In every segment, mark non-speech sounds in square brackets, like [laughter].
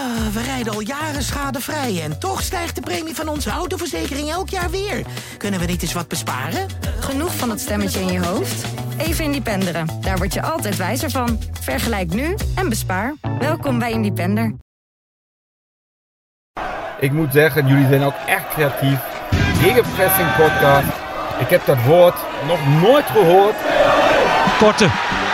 Ah, we rijden al jaren schadevrij en toch stijgt de premie van onze autoverzekering elk jaar weer. Kunnen we niet eens wat besparen? Genoeg van dat stemmetje in je hoofd? Even Independeren. Daar word je altijd wijzer van. Vergelijk nu en bespaar. Welkom bij Independer. Ik moet zeggen, jullie zijn ook echt creatief. Gegenpressing podcast. Ik heb dat woord nog nooit gehoord. Korte.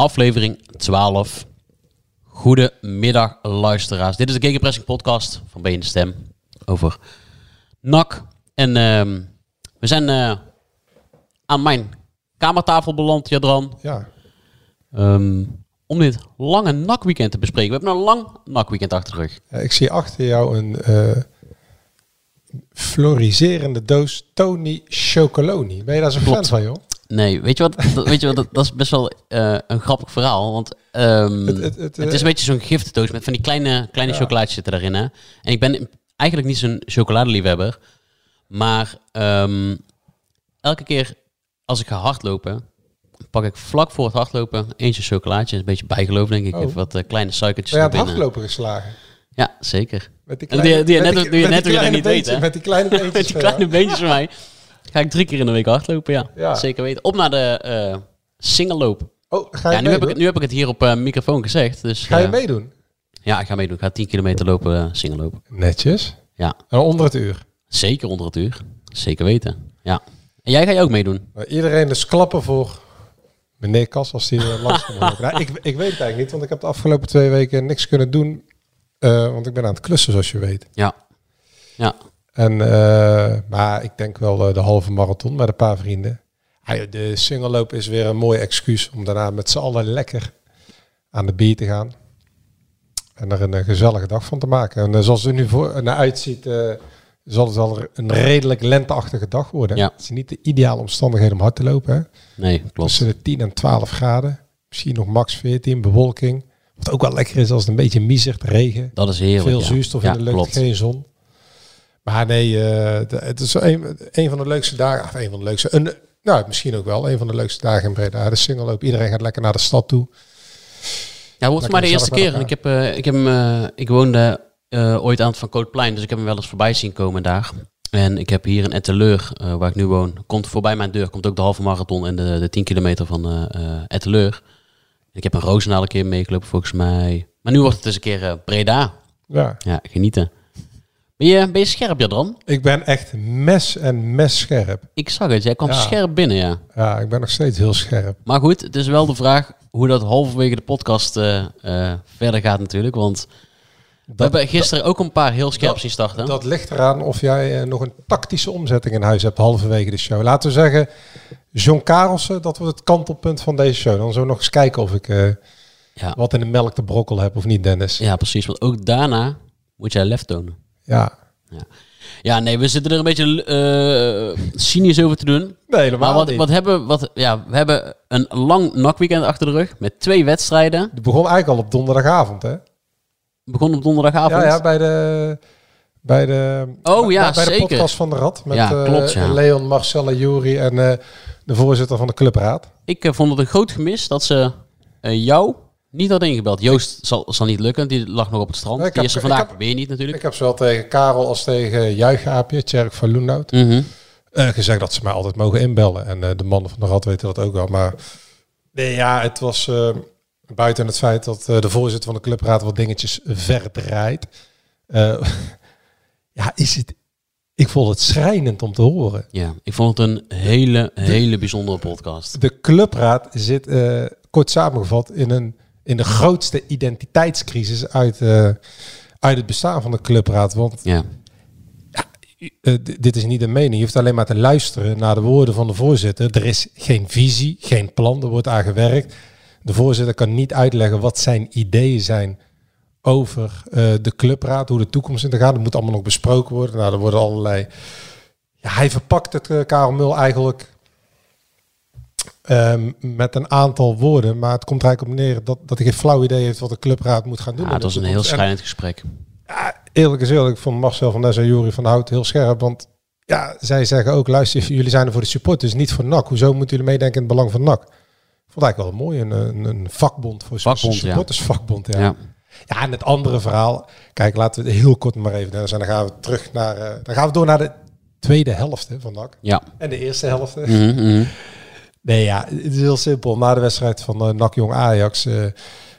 aflevering 12. Goedemiddag luisteraars. Dit is de Gegenpressing podcast van BN de Stem over NAC. En ehm, we zijn eh, aan mijn kamertafel beland, Jadran. Ja, ehm, om dit lange NAC-weekend te bespreken. We hebben een lang NAC-weekend achter de rug. ik zie achter jou een eh floriserende doos Tony Chocoloni. Ben je daar zo'n fan van, joh? Nee, weet je wat? Dat, weet je wat? Dat, dat is best wel eh, een grappig verhaal. Want ehm, Het- het, het- het, is eh, een beetje zo'n giftendoos met van die kleine, kleine chocolaatjes zitten daarin. Hè? En ik ben eigenlijk niet zo'n chocoladeliefhebber. Maar ehm, elke keer als ik ga hardlopen, pak ik vlak voor het hardlopen eentje chocolaatje. Een beetje bijgeloof, denk ik. Oh. Even wat eh, kleine suikertjes Ben je aan het hardlopen geslagen? Ja, zeker. Met die En die- die je met net- die je net die niet weet, hè? Met die kleine beentjes. [laughs] Met die kleine beentjes van mij. Ga ik drie keer in de week hardlopen, ja. Ja. Zeker weten. Op naar de eh singelloop. Oh, ga je Ja, nu heb, ik, nu heb ik het hier op eh, microfoon gezegd. Dus, Ga je eh, meedoen? Ja, ik ga meedoen. Ik ga 10 kilometer lopen, single lopen. Netjes. Ja, En onder het uur. zeker onder het uur. Zeker weten. Ja. En jij ga je ook meedoen? Nou, iedereen dus klappen voor meneer Kas als die [laughs] uh, langskomt. nou, ik, ik weet het eigenlijk niet, want ik heb de afgelopen twee weken niks kunnen doen. want ik ben aan het klussen, zoals je weet. Ja. Ja. En, eh, maar ik denk wel de halve marathon met een paar vrienden. Ah, de singelloop is weer een mooi excuus om daarna met z'n allen lekker aan de bier te gaan. En er een, eh, gezellige dag van te maken. En eh, zoals het er nu voor, naar uitziet, zal het wel een redelijk lenteachtige dag worden. Ja. Het is niet de ideale omstandigheden om hard te lopen. Hè? Nee, klopt. Tussen de 10 en 12 graden. Misschien nog max 14, bewolking. Wat ook wel lekker is als het een beetje miezert, regen. Dat is heerlijk. Veel ja. zuurstof ja, in de lucht, Klopt. geen zon. Maar nee, eh, de- het is een, een van de leukste dagen. Of een van de leukste. Een, nou, misschien ook wel een van de leukste dagen in Breda. De singelloop. Iedereen gaat lekker naar de stad toe. Ja, wordt voor mij de eerste keer. En ik, heb, eh, ik, heb eh, ik woonde ooit aan het Van Cootplein, dus ik heb hem wel eens voorbij zien komen daar. En ik heb hier in Etteleur, waar ik nu woon, komt voorbij mijn deur, komt ook de halve marathon en de, de 10 kilometer van eh, Etteleur. Ik heb een Roosendaal een keer meegelopen volgens mij. Maar nu wordt het dus een keer Breda. Ja. Ja, genieten. Ben je, ben je scherp, Jadran? Ik ben echt mes en mes scherp. Ik zag het, jij kwam Ja. scherp binnen, ja. Ja, ik ben nog steeds heel scherp. Maar goed, het is wel de vraag hoe dat halverwege de podcast eh, eh, verder gaat natuurlijk. Want we hebben gisteren ook een paar heel scherp dat- zien starten. Dat ligt eraan of jij eh, nog een tactische omzetting in huis hebt halverwege de show. Laten we zeggen, John Karelsen, dat wordt het kantelpunt van deze show. Dan zullen we nog eens kijken of ik eh, Ja. wat in de melk te brokkel heb of niet, Dennis. Ja, precies. Want ook daarna moet jij lef tonen. Ja. Ja, nee, we zitten er een beetje eh, cynisch over te doen. Nee, Maar helemaal wat, niet. wat hebben wat, ja, we hebben een lang nakweekend achter de rug met twee wedstrijden. Het begon eigenlijk al op donderdagavond, hè? Begon op donderdagavond. Ja, ja, bij de... Bij de, Oh, ja, bij, bij de zeker. podcast van de Rad. Met Ja, eh, klopt, ja. Leon, Marcella, Jury en eh, de voorzitter van de clubraad. Ik vond het een groot gemis dat ze jou niet hadden ingebeld. Joost zal, zal niet lukken, die lag nog op het strand. Ik die is er vandaag heb- weer niet natuurlijk. Ik heb zowel tegen Karel als tegen Juichaapje, Tjerk van Loenhout, Mhm. eh, gezegd dat ze mij altijd mogen inbellen. En eh, de mannen van de Rad weten dat ook wel. Maar nee, ja, het was eh, buiten het feit dat de voorzitter van de clubraad wat dingetjes verdraait. [laughs] ja, is het... Ik vond het schrijnend om te horen. Ja, ik vond het een hele, hele bijzondere podcast. De clubraad zit, kort samengevat, in, een, in de grootste identiteitscrisis uit, eh, uit het bestaan van de clubraad. Want Ja, eh, dit is niet een mening. Je hoeft alleen maar te luisteren naar de woorden van de voorzitter. Er is geen visie, geen plan, er wordt aan gewerkt. De voorzitter kan niet uitleggen wat zijn ideeën zijn over eh, de clubraad, hoe de toekomst in te gaan. Dat moet allemaal nog besproken worden. Nou, er worden allerlei... Ja, hij verpakt het, uh, Karel Mul, eigenlijk ehm, met een aantal woorden. Maar het komt er eigenlijk op neer dat, dat hij geen flauw idee heeft wat de clubraad moet gaan doen. Ja, het was een heel schrijnend gesprek. Ja, eerlijk is eerlijk, van Marcel van Nes en Jury van Hout heel scherp. Want ja, zij zeggen ook, luister, [laughs] jullie zijn er voor de supporters, niet voor NAC. Hoezo moeten jullie meedenken in het belang van NAC? Ik vond eigenlijk wel mooi, een, een, een vakbond voor Vakbond, supportersvakbond. Ja. Ja. ja. en het andere verhaal, kijk, laten we het heel kort maar even doen. Dan gaan we terug naar, eh, dan gaan we door naar de tweede helft hè, van NAC. Ja. En de eerste helft. Mhm, mhm. Nee, ja, het is heel simpel. Na de wedstrijd van eh, NAC Jong Ajax, eh,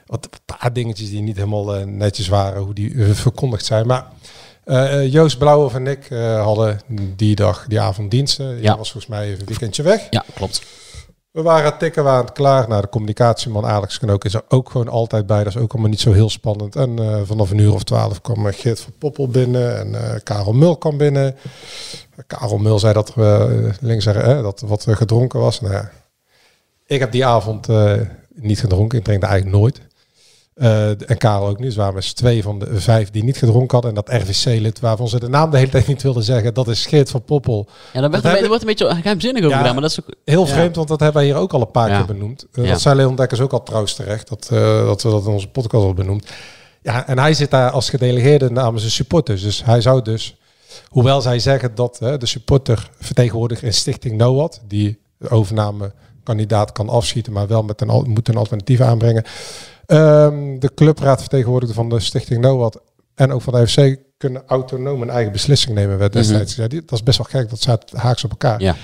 wat een paar dingetjes die niet helemaal eh, netjes waren, hoe die verkondigd zijn. Maar Joost Blauwhoff en ik eh, hadden die dag, die avond diensten. Je Ja. was volgens mij even een weekendje weg. Ja, klopt. We waren tikken, we aan klaar. Nou, de communicatieman Alex Knook is er ook gewoon altijd bij. Dat is ook allemaal niet zo heel spannend. En eh, vanaf een uur of twaalf kwam eh, Geert van Poppel binnen en eh, Karel Mul kwam binnen. Karel Mul zei dat er eh, links eh, dat er wat gedronken was. Nou ja, ik heb die avond niet gedronken. Ik drink eigenlijk nooit. Eh, en Karel ook niet. Dus we waren twee van de vijf die niet gedronken hadden. En dat RVC-lid waarvan ze de naam de hele tijd niet wilden zeggen. Dat is Geert van Poppel. Ja, daar werd Dat een, heb beetje- wordt een beetje geheimzinnig over Ja. gedaan, maar dat is ook... Heel Ja. vreemd, want dat hebben wij hier ook al een paar Ja. keer benoemd. Uh, Ja. Dat zei Leon Dekkers ook al trouwens terecht, dat, eh, dat we dat in onze podcast al benoemd. Ja, en hij zit daar als gedelegeerde namens de supporters. Dus hij zou dus, hoewel zij zeggen dat de supporter vertegenwoordiger in Stichting NOAD, die de overname kandidaat kan afschieten, maar wel met een, moet een alternatief aanbrengen. Ehm, de clubraadvertegenwoordiger van de Stichting NOAD en ook van de FC kunnen autonoom een eigen beslissing nemen. Werd destijds gezegd. Die- Dat is best wel gek, dat staat haaks op elkaar. Ja.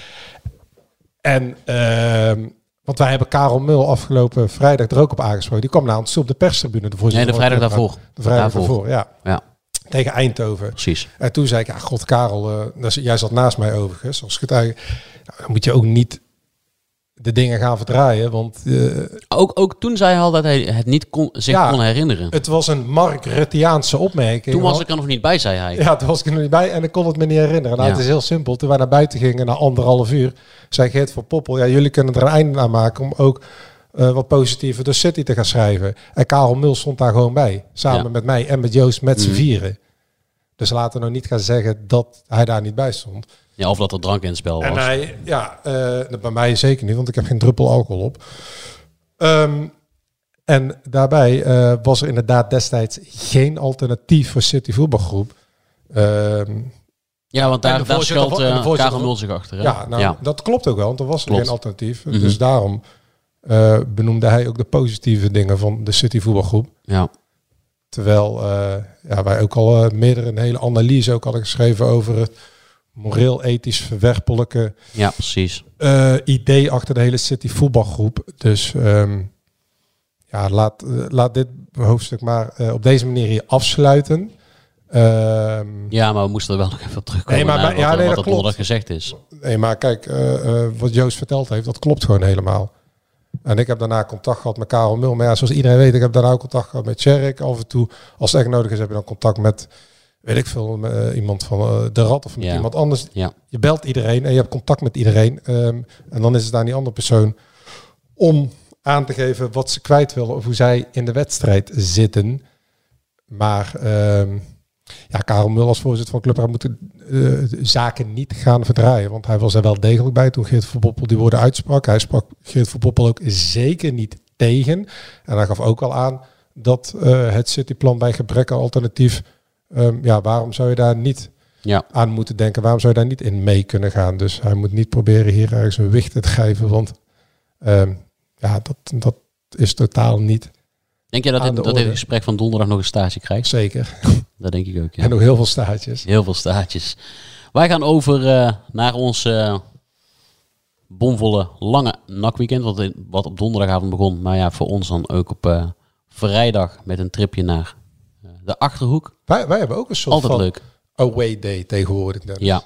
En, ehm, want wij hebben Karel Mul afgelopen vrijdag er ook op aangesproken. Die kwam naar ons toe op de perstribune. De Nee, de vrijdag daarvoor. De vrijdag Daarvoor. daarvoor, ja. Ja, Tegen Eindhoven. precies. En toen zei ik, ja, god Karel, is- jij zat naast mij overigens. Als getuige, nou, dan moet je ook niet de dingen gaan verdraaien. Want eh, Ook, ook toen zei hij al dat hij het niet kon, zich Ja. kon herinneren. het was een Mark Ruttiaanse opmerking. Toen was ik er nog niet bij, zei hij. Ja, toen was ik er nog niet bij en ik kon het me niet herinneren. Nou, Ja. Het is heel simpel. Toen wij naar buiten gingen, na anderhalf uur, zei Geert van Poppel, ja, jullie kunnen er een einde aan maken om ook eh, wat positiever de City te gaan schrijven. En Karel Mul stond daar gewoon bij, samen Ja. met mij en met Joost, met z'n Mhm. vieren. Dus laten we nou niet gaan zeggen dat hij daar niet bij stond. Ja, of dat er drank in het spel was. En hij, ja, eh, bij mij zeker niet, want ik heb geen druppel alcohol op. Ehm, en daarbij eh, was er inderdaad destijds geen alternatief voor City voetbalgroep. Ehm, ja, want daar, de daar schuilt uh, Karel Mul zich achter. Hè? ja, nou, dat klopt ook wel, want er was er Klopt. geen alternatief. Mhm. Dus daarom eh, benoemde hij ook de positieve dingen van de City voetbalgroep. ja. Terwijl eh, ja, wij ook al meerdere een hele analyse ook hadden geschreven over het moreel, ethisch verwerpelijke ja, precies. eh, idee achter de hele City voetbalgroep. Dus ehm, ja, laat, laat dit hoofdstuk maar eh, op deze manier hier afsluiten. Ehm, Ja, maar we moesten er wel nog even op terugkomen Nee, maar wat, ja, nee, wat dat klopt. gezegd is. Nee, maar kijk, eh, wat Joost verteld heeft, dat klopt gewoon helemaal. En ik heb daarna contact gehad met Karel Mul. Maar ja, zoals iedereen weet, ik heb daarna ook contact gehad met Tjerk. Af en toe, als het echt nodig is, heb je dan contact met, weet ik veel, eh, iemand van eh, de Rad of met Ja. iemand anders. Ja. Je belt iedereen en je hebt contact met iedereen. Ehm, en dan is het aan die andere persoon om aan te geven wat ze kwijt willen of hoe zij in de wedstrijd zitten. Maar ehm, ja, Karel Mul als voorzitter van Club moet de eh, zaken niet gaan verdraaien. Want hij was er wel degelijk bij toen Geert van die woorden uitsprak. Hij sprak Geert van ook zeker niet tegen. En hij gaf ook al aan dat het cityplan bij gebrek aan alternatief... ehm, ja, waarom zou je daar niet Ja. aan moeten denken? Waarom zou je daar niet in mee kunnen gaan? Dus hij moet niet proberen hier ergens een wicht te geven. Want ehm, ja, dat, dat is totaal niet Denk je dat, dit, de dat dit gesprek van donderdag nog een stage krijgt? zeker. [laughs] Dat denk ik ook, ja. En nog heel veel staartjes. Heel veel staartjes. Wij gaan over eh, naar ons eh, bomvolle lange nakweekend. Wat, wat op donderdagavond begon. Maar ja, voor ons dan ook op eh, vrijdag met een tripje naar de Achterhoek. Wij, wij hebben ook een soort Altijd van leuk. away day tegenwoordig. Dennis. Ja,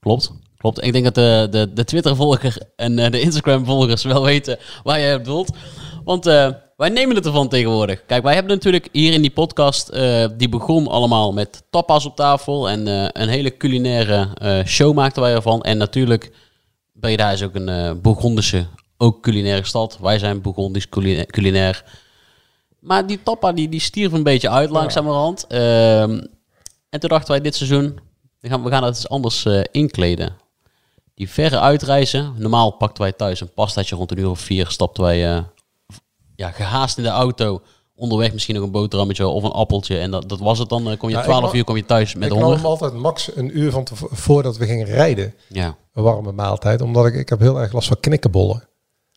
klopt. Klopt. Ik denk dat de, de, de Twitter-volger en eh, de Instagram-volgers wel weten waar jij op bedoelt. Want eh, wij nemen het ervan tegenwoordig. Kijk, wij hebben natuurlijk hier in die podcast, eh, die begon allemaal met tapas op tafel. En een hele culinaire show maakten wij ervan. En natuurlijk, Breda is ook een Bourgondische, ook culinaire stad. Wij zijn Bourgondisch culina- culinair. Maar die Tappa die, die stierf een beetje uit langzamerhand. Ehm, en toen dachten wij dit seizoen, we gaan, we gaan het eens anders eh, inkleden. Die verre uitreizen. Normaal pakten wij thuis een pastaatje rond een uur of vier. Stapten wij eh, ja, gehaast in de auto. Onderweg misschien nog een boterhammetje of een appeltje. En dat, dat was het dan. Eh, kom je Ja, ik 12 wou- uur kom je thuis met ik honger. hem altijd max een uur van voordat we gingen rijden. Ja. Een warme maaltijd. Omdat ik, ik heb heel erg last van knikkenbollen.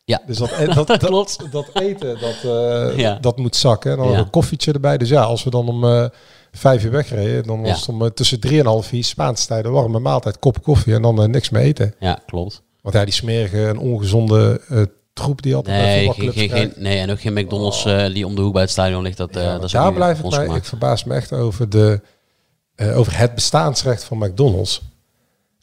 Ja. Dus dat, dat, [laughs] dat, Klopt. dat eten, dat, eh, Ja. dat moet zakken. En dan Ja. een koffietje erbij. Dus ja, als we dan om eh, vijf uur wegreden, dan was het om eh, tussen drie en half vier Spaanse tijden warme maaltijd, kop koffie en dan niks meer eten. ja, klopt. Want ja, die smerige en ongezonde troep die altijd bij Nee, geen, geen, nee, en ook geen McDonald's eh, die om de hoek bij het stadion ligt. Dat, dat is daar blijft het ons mij, ik verbaas me echt over, de, over het bestaansrecht van McDonald's.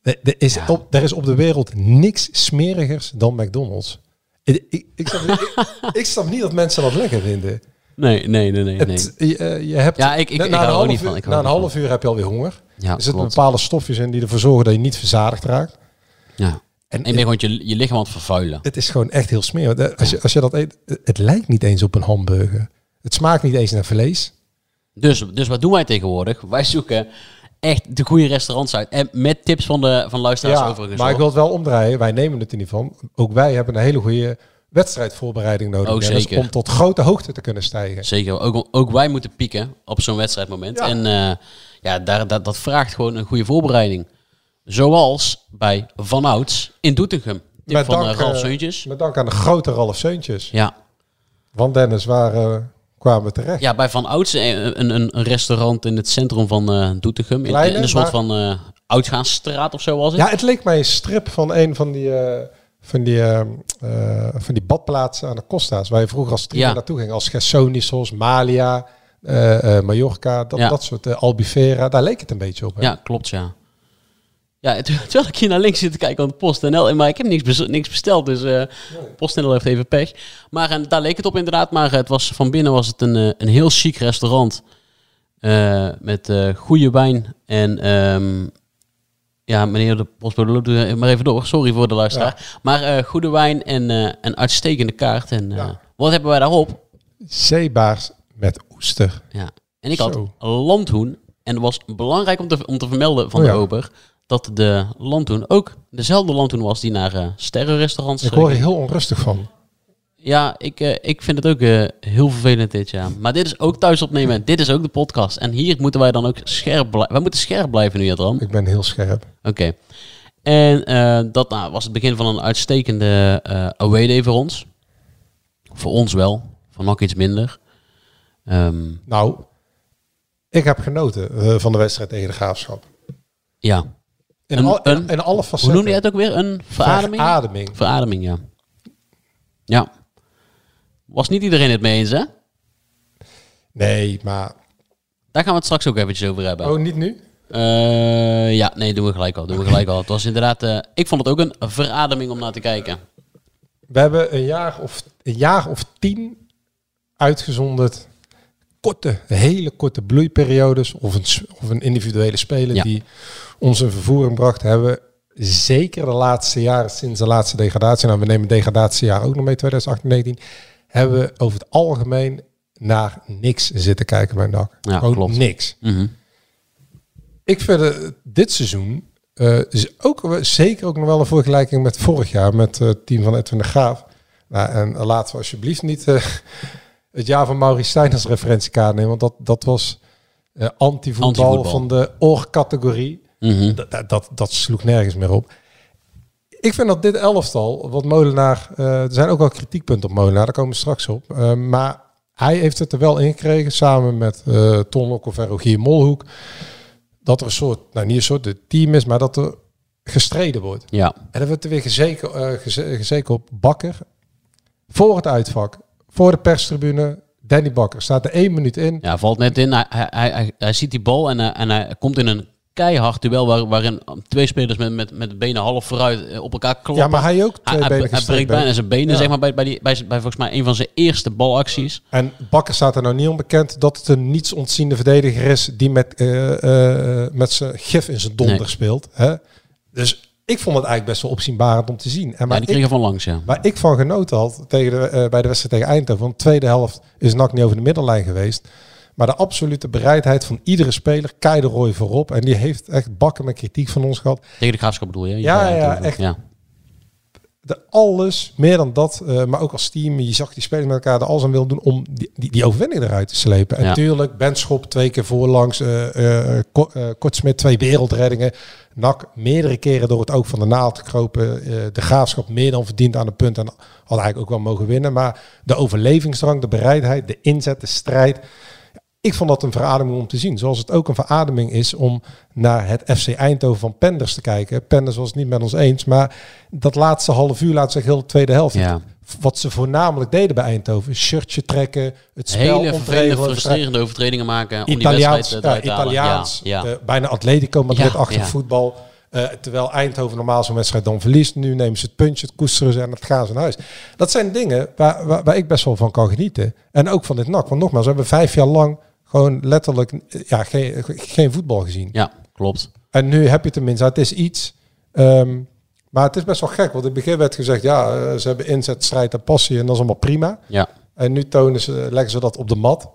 Er, is op, er is op de wereld niks smerigers dan McDonald's. Ik, ik, ik, snap, ik, ik snap niet dat mensen dat lekker vinden. Nee, nee, nee, nee. Het, je, eh, je hebt, Ja, ik- ik- na ik een hou ook half niet van. uur- Ik na een half uur heb je alweer honger. Ja, er zitten klopt. bepaalde stofjes in die ervoor zorgen dat je niet verzadigd raakt. Ja. En En je bent gewoon je, je lichaam aan het vervuilen. het is gewoon echt heel smerig. De- Als je, als je dat eet, het lijkt niet eens op een hamburger. Het smaakt niet eens naar vlees. Dus, dus wat doen wij tegenwoordig? Wij zoeken echt de goede restaurants uit. En met tips van de van luisteraars Ja, overigens. maar ik wil het wel omdraaien. Wij nemen het in ieder geval. Ook wij hebben een hele goede wedstrijdvoorbereiding nodig. Oh, om tot grote hoogte te kunnen stijgen. Zeker, ook, ook wij moeten pieken op zo'n wedstrijdmoment. Ja. En eh, ja, daar, dat, dat vraagt gewoon een goede voorbereiding. Zoals bij Van Ouds in Doetinchem. Tip Met van dank, eh, Ralf eh, Seuntjes. Met dank aan de grote Ralf Seuntjes. Ja. Want Dennis, waar eh, kwamen we terecht? ja, bij Van Ouds eh, een, een, een restaurant in het centrum van eh Doetinchem. In, Kleine, in een soort maar- van Uitgaansstraat of zo was het. Ja, het leek mij een strip van een van die, van die, van die badplaatsen aan de Costa's. Waar je vroeger als streamer Ja. naartoe ging. Als Gersonisos, Malia, Mallorca. Dat, Ja. dat soort Albufera. Daar leek het een beetje op. hè? Ja, klopt, ja. Ja, ter- [laughs] terwijl ik hier naar links zit te kijken de PostNL, maar ik heb niks, niks besteld, dus eh PostNL heeft even pech. Maar en, daar leek het op inderdaad, maar het was, van binnen was het een, eh, een heel chic restaurant eh, met goede wijn en... ehm, ja, meneer de postbode er maar even door. Sorry voor de luisteraar. Maar goede wijn en een uitstekende kaart. En Ja. wat hebben wij daarop? Zeebaars met oester. Ja. En ik had landhoen. En het was belangrijk om te, om te vermelden van Oh de ja. ober... dat de landhoen ook dezelfde landhoen was die naar eh sterrenrestaurants Ik hoor er ging. heel onrustig van. Ja, ik, eh, ik vind het ook eh, heel vervelend dit jaar. Maar dit is ook thuis opnemen. dit is ook de podcast. En hier moeten wij dan ook scherp blijven. Wij moeten scherp blijven nu, Jadran. Ik ben heel scherp. Oké. En dat nou, was het begin van een uitstekende away day voor ons. Voor ons wel. Voor nog iets minder. Ehm, Nou, ik heb genoten van de wedstrijd tegen de Graafschap. ja. In, Een- al, in, een- in alle Hoe facetten. noemde je het ook weer? Een verademing? Verademing. Verademing, ja. Ja. Was niet iedereen het mee eens, hè? Nee, maar... Daar gaan we het straks ook eventjes over hebben. Oh, niet nu? Eh, ja, nee, doen we gelijk al. Doen we gelijk al. Het was inderdaad... eh, ik vond het ook een verademing om naar te kijken. We hebben een jaar of, een jaar of tien uitgezonderd. Korte, hele korte bloeiperiodes. Of een, of een individuele speler Ja. die ons vervoering bracht. Hebben zeker de laatste jaren, sinds de laatste degradatie. Nou, we nemen degradatiejaar ook nog mee, 2018-19. Hebben we over het algemeen naar niks zitten kijken bij NAC. Ja, Gewoon klopt. niks. Mhm. Ik vind eh, dit seizoen eh, is ook zeker ook nog wel een vergelijking met vorig jaar met eh, het team van Edwin de Graaf. Nou, en laten we alsjeblieft niet eh, [laughs] het jaar van Maurice Stijn als referentiekaart nemen, want dat, dat was eh, anti-voetbal Anti-voetbal. van de oorcategorie. Mhm. Dat, dat, dat, dat sloeg nergens meer op. Ik vind dat dit elftal, wat Molenaar, eh, er zijn ook wel kritiekpunten op Molenaar, daar komen we straks op. Eh, maar hij heeft het er wel in gekregen, samen met eh Ton en Rogier Molhoek, dat er een soort, nou niet een soort de team is, maar dat er gestreden wordt. Ja. En dan wordt er weer gezeken, eh, geze- gezeken op Bakker. Voor het uitvak, voor de perstribune, Danny Bakker staat er één minuut in. Ja, valt net in. Hij, hij, hij, ziet die bal en, en hij komt in een keihard duel waar, waarin twee spelers met, met, met benen half vooruit eh, op elkaar kloppen. Ja, maar hij ook hij, twee hij, benen hij breekt bijna zijn benen, Ja. zeg maar, bij, bij, die, bij, bij volgens mij een van zijn eerste balacties. En Bakker staat er nou niet onbekend dat het een niets ontziende verdediger is die met, eh, eh, met zijn gif in zijn donder Nee. speelt. Hè? Dus ik vond het eigenlijk best wel opzienbarend om te zien. En Ja, waar die ik, kregen van langs, ja. waar ik van genoten had tegen de, bij de wedstrijd tegen Eindhoven, want de tweede helft is NAC niet over de middellijn geweest. Maar de absolute bereidheid van iedere speler, Kei de Roy voorop. En die heeft echt bakken met kritiek van ons gehad. Tegen de graafschap bedoel je? Ja, ja, echt. Ja. De alles, meer dan dat, eh, maar ook als team. Je zag die spelers met elkaar er alles aan wil doen om die, die, die overwinning eruit te slepen. En Ja. natuurlijk, Benschop twee keer voorlangs, Ko- eh, Kortsmit twee wereldreddingen. NAC meerdere keren door het oog van de naald gekropen. de graafschap meer dan verdiend aan de punt en had eigenlijk ook wel mogen winnen. Maar de overlevingsdrang, de bereidheid, de inzet, de strijd. Ik vond dat een verademing om te zien. Zoals het ook een verademing is om naar het FC Eindhoven van Penders te kijken. Penders was het niet met ons eens. Maar dat laatste half uur, laat zeggen heel de tweede helft. Ja. Wat ze voornamelijk deden bij Eindhoven. Shirtje trekken, het spel Hele ontregelen. frustrerende overtredingen maken om die Italiaans, wedstrijd ja, eruit te halen. Italiaans Ja, ja. eh, bijna Atletico Madrid-achtig Ja, ja. voetbal. Eh, terwijl Eindhoven normaal zo'n wedstrijd dan verliest. Nu nemen ze het puntje, het koesteren ze en het gaan ze naar huis. Dat zijn dingen waar, waar, waar ik best wel van kan genieten. En ook van dit NAC. Want nogmaals, we hebben vijf jaar lang gewoon letterlijk ja, geen, geen voetbal gezien. ja, klopt. En nu heb je tenminste, het is iets. Ehm, maar het is best wel gek. Want in het begin werd gezegd, ja, eh, ze hebben inzet, strijd en passie. En dat is allemaal prima. Ja. En nu tonen ze, leggen ze dat op de mat.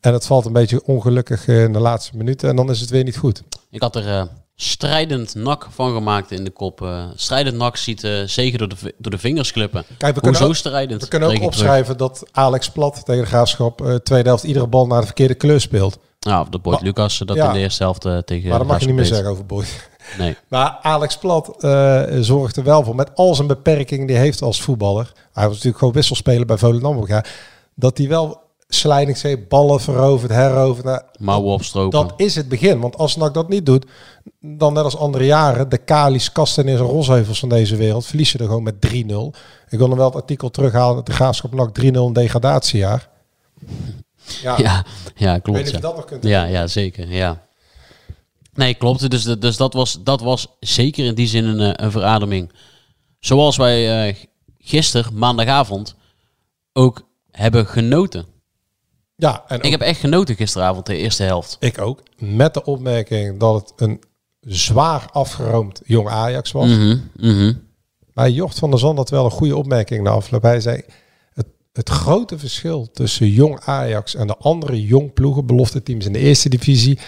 En het valt een beetje ongelukkig eh, in de laatste minuten. En dan is het weer niet goed. Ik had er eh, strijdend nak van gemaakt in de kop. eh strijdend nak ziet eh zeker door de, door de vingers klippen. Kijk, we kunnen Hoezo ook- strijdend? We kunnen ook terug. opschrijven dat Alex Plat tegen de Graafschap eh tweede helft iedere bal naar de verkeerde kleur speelt. Ja, of de Boyd Lucas dat Ja. in de eerste helft tegen maar dat mag je niet meer zeggen over Boyd. Nee. [laughs] Maar Alex Plat zorgt er wel voor, met al zijn beperkingen die hij heeft als voetballer. Hij was natuurlijk gewoon wisselspeler bij Volendam. Dat hij wel slijdings heeft, ballen veroverd, heroverd. Nou, Mouwen opstropen. dat is het begin. Want als NAC dat niet doet, dan net als andere jaren, de Kali's, Kastenis en Rosheuvels van deze wereld, verlies je er gewoon met 3-0. Ik wil nog wel het artikel terughalen, dat de Graafschap NAC 3-0 een degradatiejaar. Ja, Ja, ja weet klopt. Ja. je dat nog kunt Ja, ja, zeker. Ja. Nee, klopt. Dus, dus dat, was, dat was zeker in die zin een, eh, een verademing. Zoals wij eh gisteren, maandagavond, ook hebben genoten. Ja, en ook- Ik heb echt genoten gisteravond, de eerste helft. ik ook. Met de opmerking dat het een zwaar afgeroomd jong Ajax was. Mhm, mhm. Maar Jort van der Zand had wel een goede opmerking na afloop. Hij zei, het, het grote verschil tussen jong Ajax en de andere jong ploegen, belofte teams in de eerste divisie,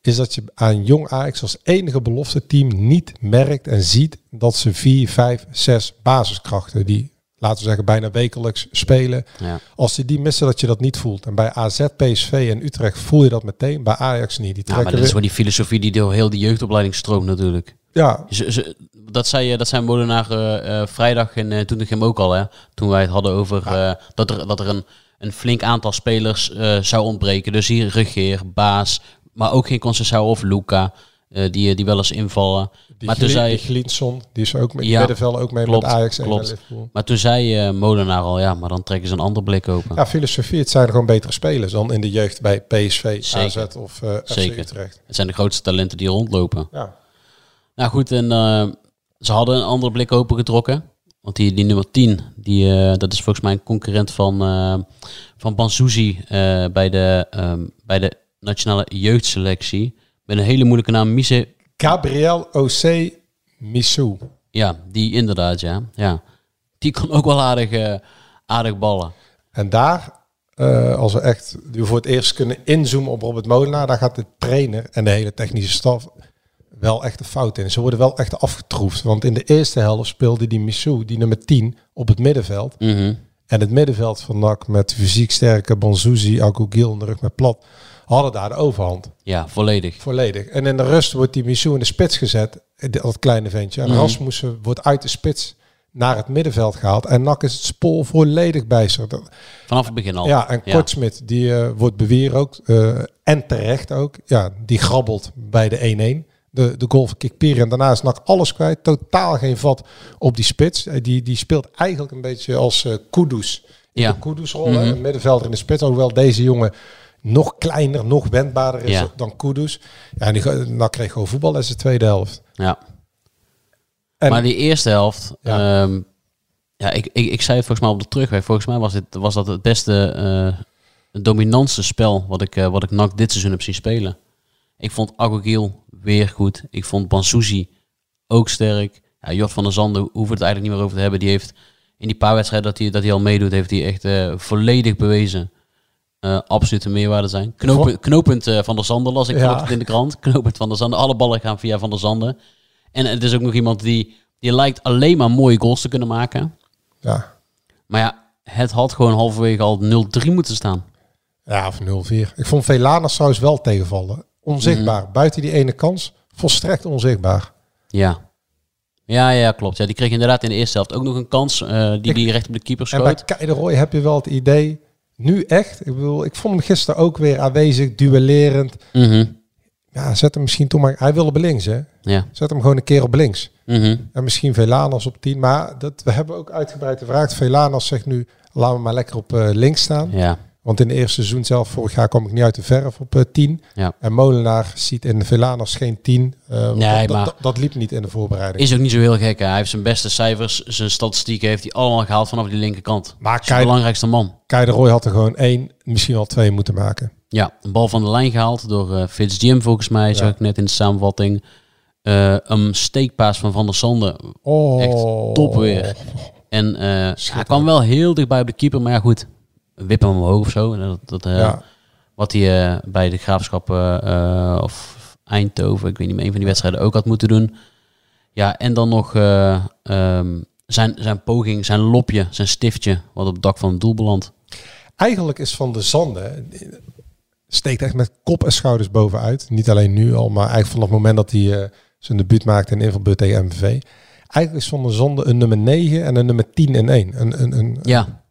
is dat je aan jong Ajax als enige belofte team niet merkt en ziet dat ze vier, vijf, zes basiskrachten, die laten we zeggen bijna wekelijks spelen, Ja. als je die missen dat je dat niet voelt. En bij AZ, PSV en Utrecht voel je dat meteen, bij Ajax niet. Die Ja, maar dat is wel die filosofie die door heel die jeugdopleiding stroomt natuurlijk. ja, Ze, ze, dat, zei, dat zei Molenaar eh, eh, vrijdag en uh, toen ik hem ook al, hè, toen wij het hadden over eh, dat er, dat er een, een flink aantal spelers eh, zou ontbreken. Dus hier Regeer, Baas, maar ook geen Conceição of Luca, eh, die, die wel eens invallen. die, maar toen zei, die Glinson, die is ook met Ja, ook mee klopt, met Ajax en klopt. Liverpool. maar toen zei eh, Molenaar al, ja, maar dan trekken ze een ander blik open. Ja, filosofie. Het zijn gewoon betere spelers dan in de jeugd bij PSV, Zeker. AZ of eh FC Zeker. Utrecht. Het zijn de grootste talenten die rondlopen. Ja. Nou goed, en eh, ze hadden een andere blik opengetrokken. Want die, die nummer 10, die, eh, dat is volgens mij een concurrent van, eh van Banzuzi eh, bij, de, ehm, bij de nationale jeugdselectie. Met een hele moeilijke naam, Mise. Gabriel O.C. Missou. Ja, die inderdaad, ja. ja. Die kon ook wel aardig, eh, aardig ballen. En daar, eh, als we echt nu voor het eerst kunnen inzoomen op Robert Molenaar, daar gaat de trainer en de hele technische staf wel echt een fout in. Ze worden wel echt afgetroefd. Want in de eerste helft speelde die Missou, die nummer 10, op het middenveld. Mhm. En het middenveld van NAC met fysiek sterke Banzuzi, Agugil in de rug met plat, hadden daar de overhand. Ja, volledig. Volledig. En in de rust wordt die Missou in de spits gezet, eh, dat kleine ventje. En Mhm. Rasmussen wordt uit de spits naar het middenveld gehaald. En NAC is het spoor volledig bijster. Dat- Vanaf het begin al. Ja, en Kortsmit, die eh, wordt beweer ook. eh, en terecht ook. Ja, die grabbelt bij de 1-1. De, de goal van Kikpiri. En daarna is NAC alles kwijt. Totaal geen vat op die spits. Eh, Die, die speelt eigenlijk een beetje als eh Kudus. In Ja. de Kudus-rol. Mhm. Een middenvelder in de spits. Hoewel deze jongen nog kleiner, nog wendbaarder is Ja. dan Kudus. Ja, en die, ga- NAC kreeg gewoon voetbal in de tweede helft. Ja. En- maar die eerste helft, Ja. ja, ja ik, ik, ik zei het volgens mij op de terugweg. Volgens mij was, dit, was dat het beste, het dominantste spel wat ik, eh, wat ik NAC dit seizoen heb zien spelen. Ik vond Agogil weer goed. Ik vond Bansuzi ook sterk. Ja, Jort van der Zanden hoeven we het eigenlijk niet meer over te hebben. Die heeft in die paar wedstrijden dat hij, dat hij al meedoet, heeft hij echt eh, volledig bewezen. Eh absolute meerwaarde zijn. Knopen, knooppunt eh, van der Zanden las ik Ja. in de krant. [laughs] Knooppunt van der Zanden. Alle ballen gaan via van der Zanden. En het is ook nog iemand die, die lijkt alleen maar mooie goals te kunnen maken. Ja. Maar ja, het had gewoon halverwege al 0-3 moeten staan. Ja, of 0-4. Ik vond Velanas trouwens wel tegenvallen. Onzichtbaar. Mhm. Buiten die ene kans, volstrekt onzichtbaar. Ja. Ja, ja, klopt. Ja, die kreeg inderdaad in de eerste helft ook nog een kans eh, die Ik- die recht op de keeper En bij schoot. De Roy heb je wel het idee, nu echt, ik bedoel, ik vond hem gisteren ook weer aanwezig, duellerend. Mhm. Ja, zet hem misschien toch maar, hij wil op links hè. Ja. Zet hem gewoon een keer op links. Mhm. En misschien Velanas op 10. Maar dat, we hebben ook uitgebreid gevraagd. Velanas zegt nu, laten we maar lekker op eh, links staan. Ja. Want in het eerste seizoen zelf, vorig jaar kwam ik niet uit de verf op eh 10. Ja. En Molenaar ziet in Velanas geen 10. eh, Nee, dat, maar- dat, dat liep niet in de voorbereiding. Is ook niet zo heel gek. Hè? Hij heeft zijn beste cijfers, zijn statistieken heeft hij allemaal gehaald vanaf die linkerkant. Maar de Kei, belangrijkste man. Kei de Roy had er gewoon één, misschien wel twee moeten maken. Ja, een bal van de lijn gehaald door eh Fitz Jim volgens mij, zag ik net in de samenvatting. Eh, een steekpaas van Van der Sande. Oh, Echt top weer. En eh, hij kwam wel heel dichtbij op de keeper, maar ja goed. Wip hem omhoog of zo. En Dat, dat, eh, Ja. Wat hij eh, bij de graafschap eh, of Eindhoven, ik weet niet meer, een van die wedstrijden ook had moeten doen. Ja, en dan nog eh, ehm, zijn, zijn poging, zijn lopje, zijn stiftje, wat op het dak van het doel belandt. Eigenlijk is Van de Zande steekt echt met kop en schouders bovenuit. Niet alleen nu al, maar eigenlijk vanaf het moment dat hij eh, zijn debuut maakte in invalbeurt tegen MVV. Eigenlijk is Van de Zande een nummer 9 en een nummer 10 in één. Een, een, een, Ja,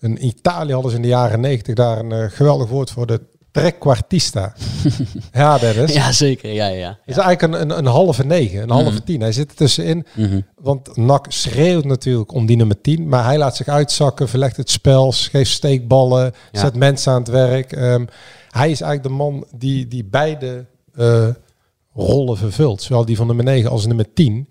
een Italië hadden ze in de jaren 90 daar een eh, geweldig woord voor, de trequartista. [laughs] ja, Dennis. ja zeker. Ja, ja. Het is eigenlijk een, een, een halve 9, een halve 10. Hij zit er tussenin. Mhm. Want NAC schreeuwt natuurlijk om die nummer 10. Maar hij laat zich uitzakken, verlegt het spel, geeft steekballen, Ja. zet mensen aan het werk. Ehm, hij is eigenlijk de man die, die beide eh, rollen vervult. Zowel die van nummer 9 als nummer 10.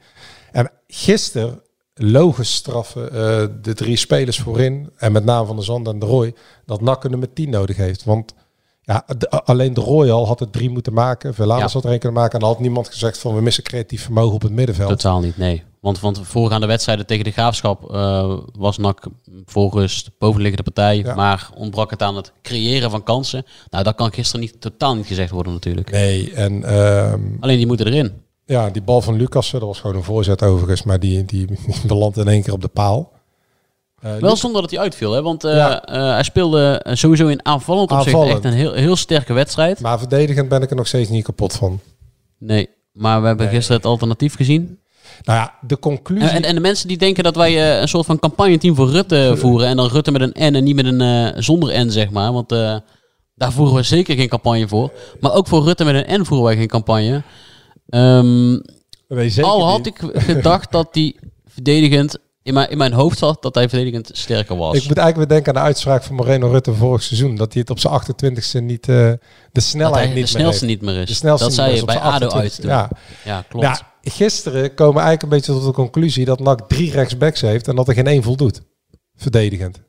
En gisteren logisch straffen eh, de drie spelers voorin. En met name van de Zand en de Roy. Dat NAC een nummer 10 nodig heeft. Want ja, de- alleen de Roy al had het drie moeten maken. Velanus Ja. had er één kunnen maken. En dan had niemand gezegd van we missen creatief vermogen op het middenveld. Totaal niet, nee. Want, want voorgaande wedstrijden tegen de Graafschap eh, was NAC voor rust bovenliggende partij. Ja. Maar ontbrak het aan het creëren van kansen. Nou, dat kan gisteren niet, totaal niet gezegd worden natuurlijk. Nee, en ehm, Alleen die moeten erin. Ja, die bal van Lucas, dat was gewoon een voorzet overigens, maar die, die, die [laughs] belandt in één keer op de paal. Eh, Wel zonder dat hij uitviel, hè? want eh, Ja. eh, hij speelde eh, sowieso in aanvallend opzicht Aanvallend. echt een heel, heel sterke wedstrijd. maar verdedigend ben ik er nog steeds niet kapot van. Nee, maar we hebben Nee. gisteren het alternatief gezien. Nou ja, de conclusie... En, en, de mensen die denken dat wij eh, een soort van campagneteam voor Rutte voeren. En dan Rutte met een N en niet met een eh, zonder N, zeg maar. Want eh, daar voeren we zeker geen campagne voor. Maar ook voor Rutte met een N voeren wij geen campagne. Ehm, al had niet. ik gedacht dat die verdedigend... In mijn, in mijn hoofd zat dat hij verdedigend sterker was. Ik moet eigenlijk weer denken aan de uitspraak van Moreno Rutte vorig seizoen. Dat hij het op zijn 28ste niet, eh, de dat snelheid niet de meer snelste niet meer is. De snelste dat niet zei je bij ADO 28ste. uit. Ja. Ja, klopt. Gisteren komen we eigenlijk een beetje tot de conclusie dat NAC drie rechtsbacks heeft en dat er geen één voldoet. Verdedigend.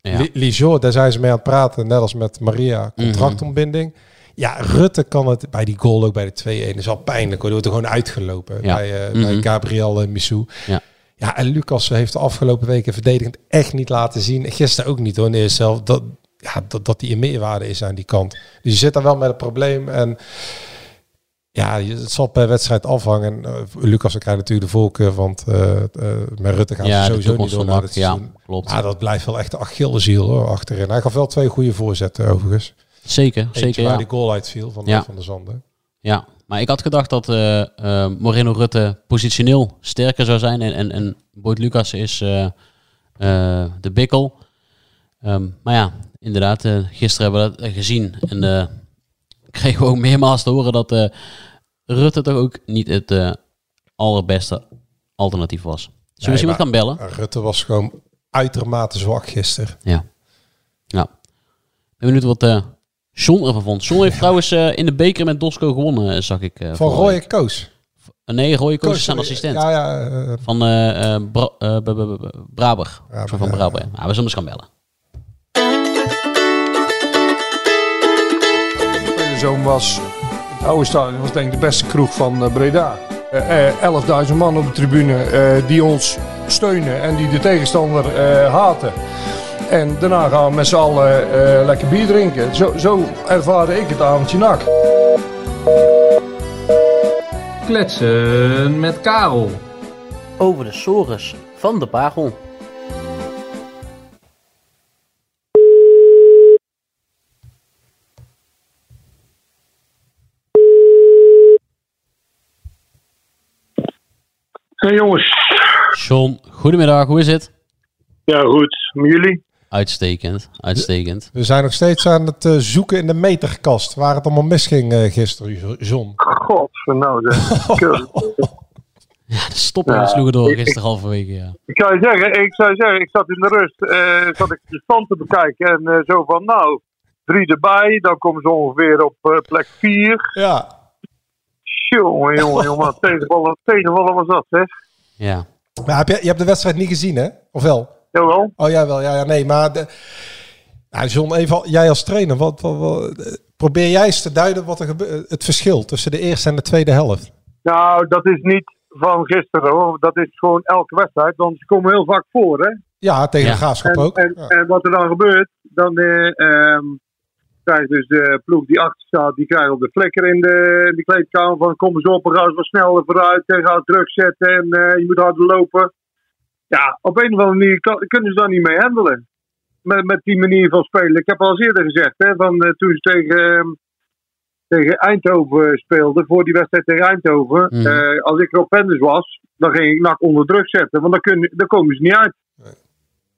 Ja. Lijo, daar zijn ze mee aan het praten, net als met Maria, contractontbinding. Ja, Rutte kan het bij die goal ook bij de 2-1. is al pijnlijk hoor. Die wordt er gewoon uitgelopen Ja. bij, eh, Mhm. bij Gabriel uh, Missou. Ja. Ja, en Lucas heeft de afgelopen weken verdedigend echt niet laten zien. Gisteren ook niet hoor, nee, zelf dat, ja, dat, dat die een meerwaarde is aan die kant. Dus je zit daar wel met een probleem. En ja, het zal per wedstrijd afhangen. Uh, Lucas dan krijgt natuurlijk de voorkeur, want eh, eh, met Rutte gaan Ja, ze sowieso niet door naar ja, seizoen. klopt. Maar dat blijft wel echt de Achilleshiel hoor, achterin. Hij gaf wel twee goede voorzetten overigens. Zeker, Eentje zeker. waar Ja. die goal uitviel van, Ja. van de Zanden. Ja, maar ik had gedacht dat eh, eh, Moreno Rutte positioneel sterker zou zijn. En, en, en Boyd Lucas is eh, de bikkel. Ehm, maar ja, inderdaad, gisteren hebben we dat gezien. En [laughs] kregen we ook meermaals te horen dat Rutte toch ook niet het allerbeste alternatief was. Zullen we Nee, eens iemand gaan bellen? Rutte was gewoon uitermate zwak gisteren. Ja. Ja. Ik ben benieuwd wat John ervan vond. John heeft trouwens eh, in de beker met Dosco gewonnen, eh, zag ik. eh, Van Roy Koos. Eh, Nee, Roy Koos is zijn eh, assistent. Ja, ja. eh, Van eh eh Bra eh, Braber. Van ja. Braber. Ja. Ah, we zullen eens gaan bellen. Zoon was, het oude stadion was denk ik de beste kroeg van eh, Breda. 11.000 man op de tribune eh, die ons steunen en die de tegenstander eh, haten. En daarna gaan we met z'n allen eh, lekker bier drinken. Zo, zo ervaarde ik het avondje nak. Kletsen met Karel. Over de sores van de Bagel. Hey jongens. John, goedemiddag, hoe is het? Ja, goed. Met jullie? Uitstekend, uitstekend. We zijn nog steeds aan het eh, zoeken in de meterkast. Waar het allemaal misging eh gisteren, John. God, nou [laughs] Ja, de stoppen Ja, sloegen door ik- gisteren halverwege, ja. Ik zou je zeggen, ik zou zeggen, ik zat in de rust, eh, zat ik de stand te bekijken en eh, zo van, nou, drie erbij, dan komen ze ongeveer op eh, plek vier. Ja. Jongen, jongen, jongen, [laughs] tegenvallen, tegenvallen was dat, zeg. Ja. Maar heb je, je hebt de wedstrijd niet gezien, hè? Of wel? Jawel. Oh, jij wel. Ja, ja, nee, maar... De, ja, John, even, jij als trainer, wat, wat, wat- eh, probeer jij eens te duiden wat er gebe- het verschil tussen de eerste en de tweede helft. Nou, dat is niet van gisteren hoor, dat is gewoon elke wedstrijd, want ze komen heel vaak voor, hè. Ja, tegen de graafschap en, ook. En, Ja. en wat er dan gebeurt, dan eh, ehm, krijgt dus de ploeg die achter staat, die krijgt op de flikker in de, in de kleedkamer van kom eens op en ga eens wat sneller vooruit en ga druk zetten en eh, je moet harder lopen. Ja, op een of andere manier kan- kunnen ze daar niet mee handelen. Met, met die manier van spelen. Ik heb al eens eerder gezegd, hè, van, eh, toen ze tegen, ehm, tegen Eindhoven speelden, voor die wedstrijd tegen Eindhoven. Mhm. eh, als ik Rob Penders was, dan ging ik NAC onder druk zetten, want dan, kun, dan komen ze niet uit.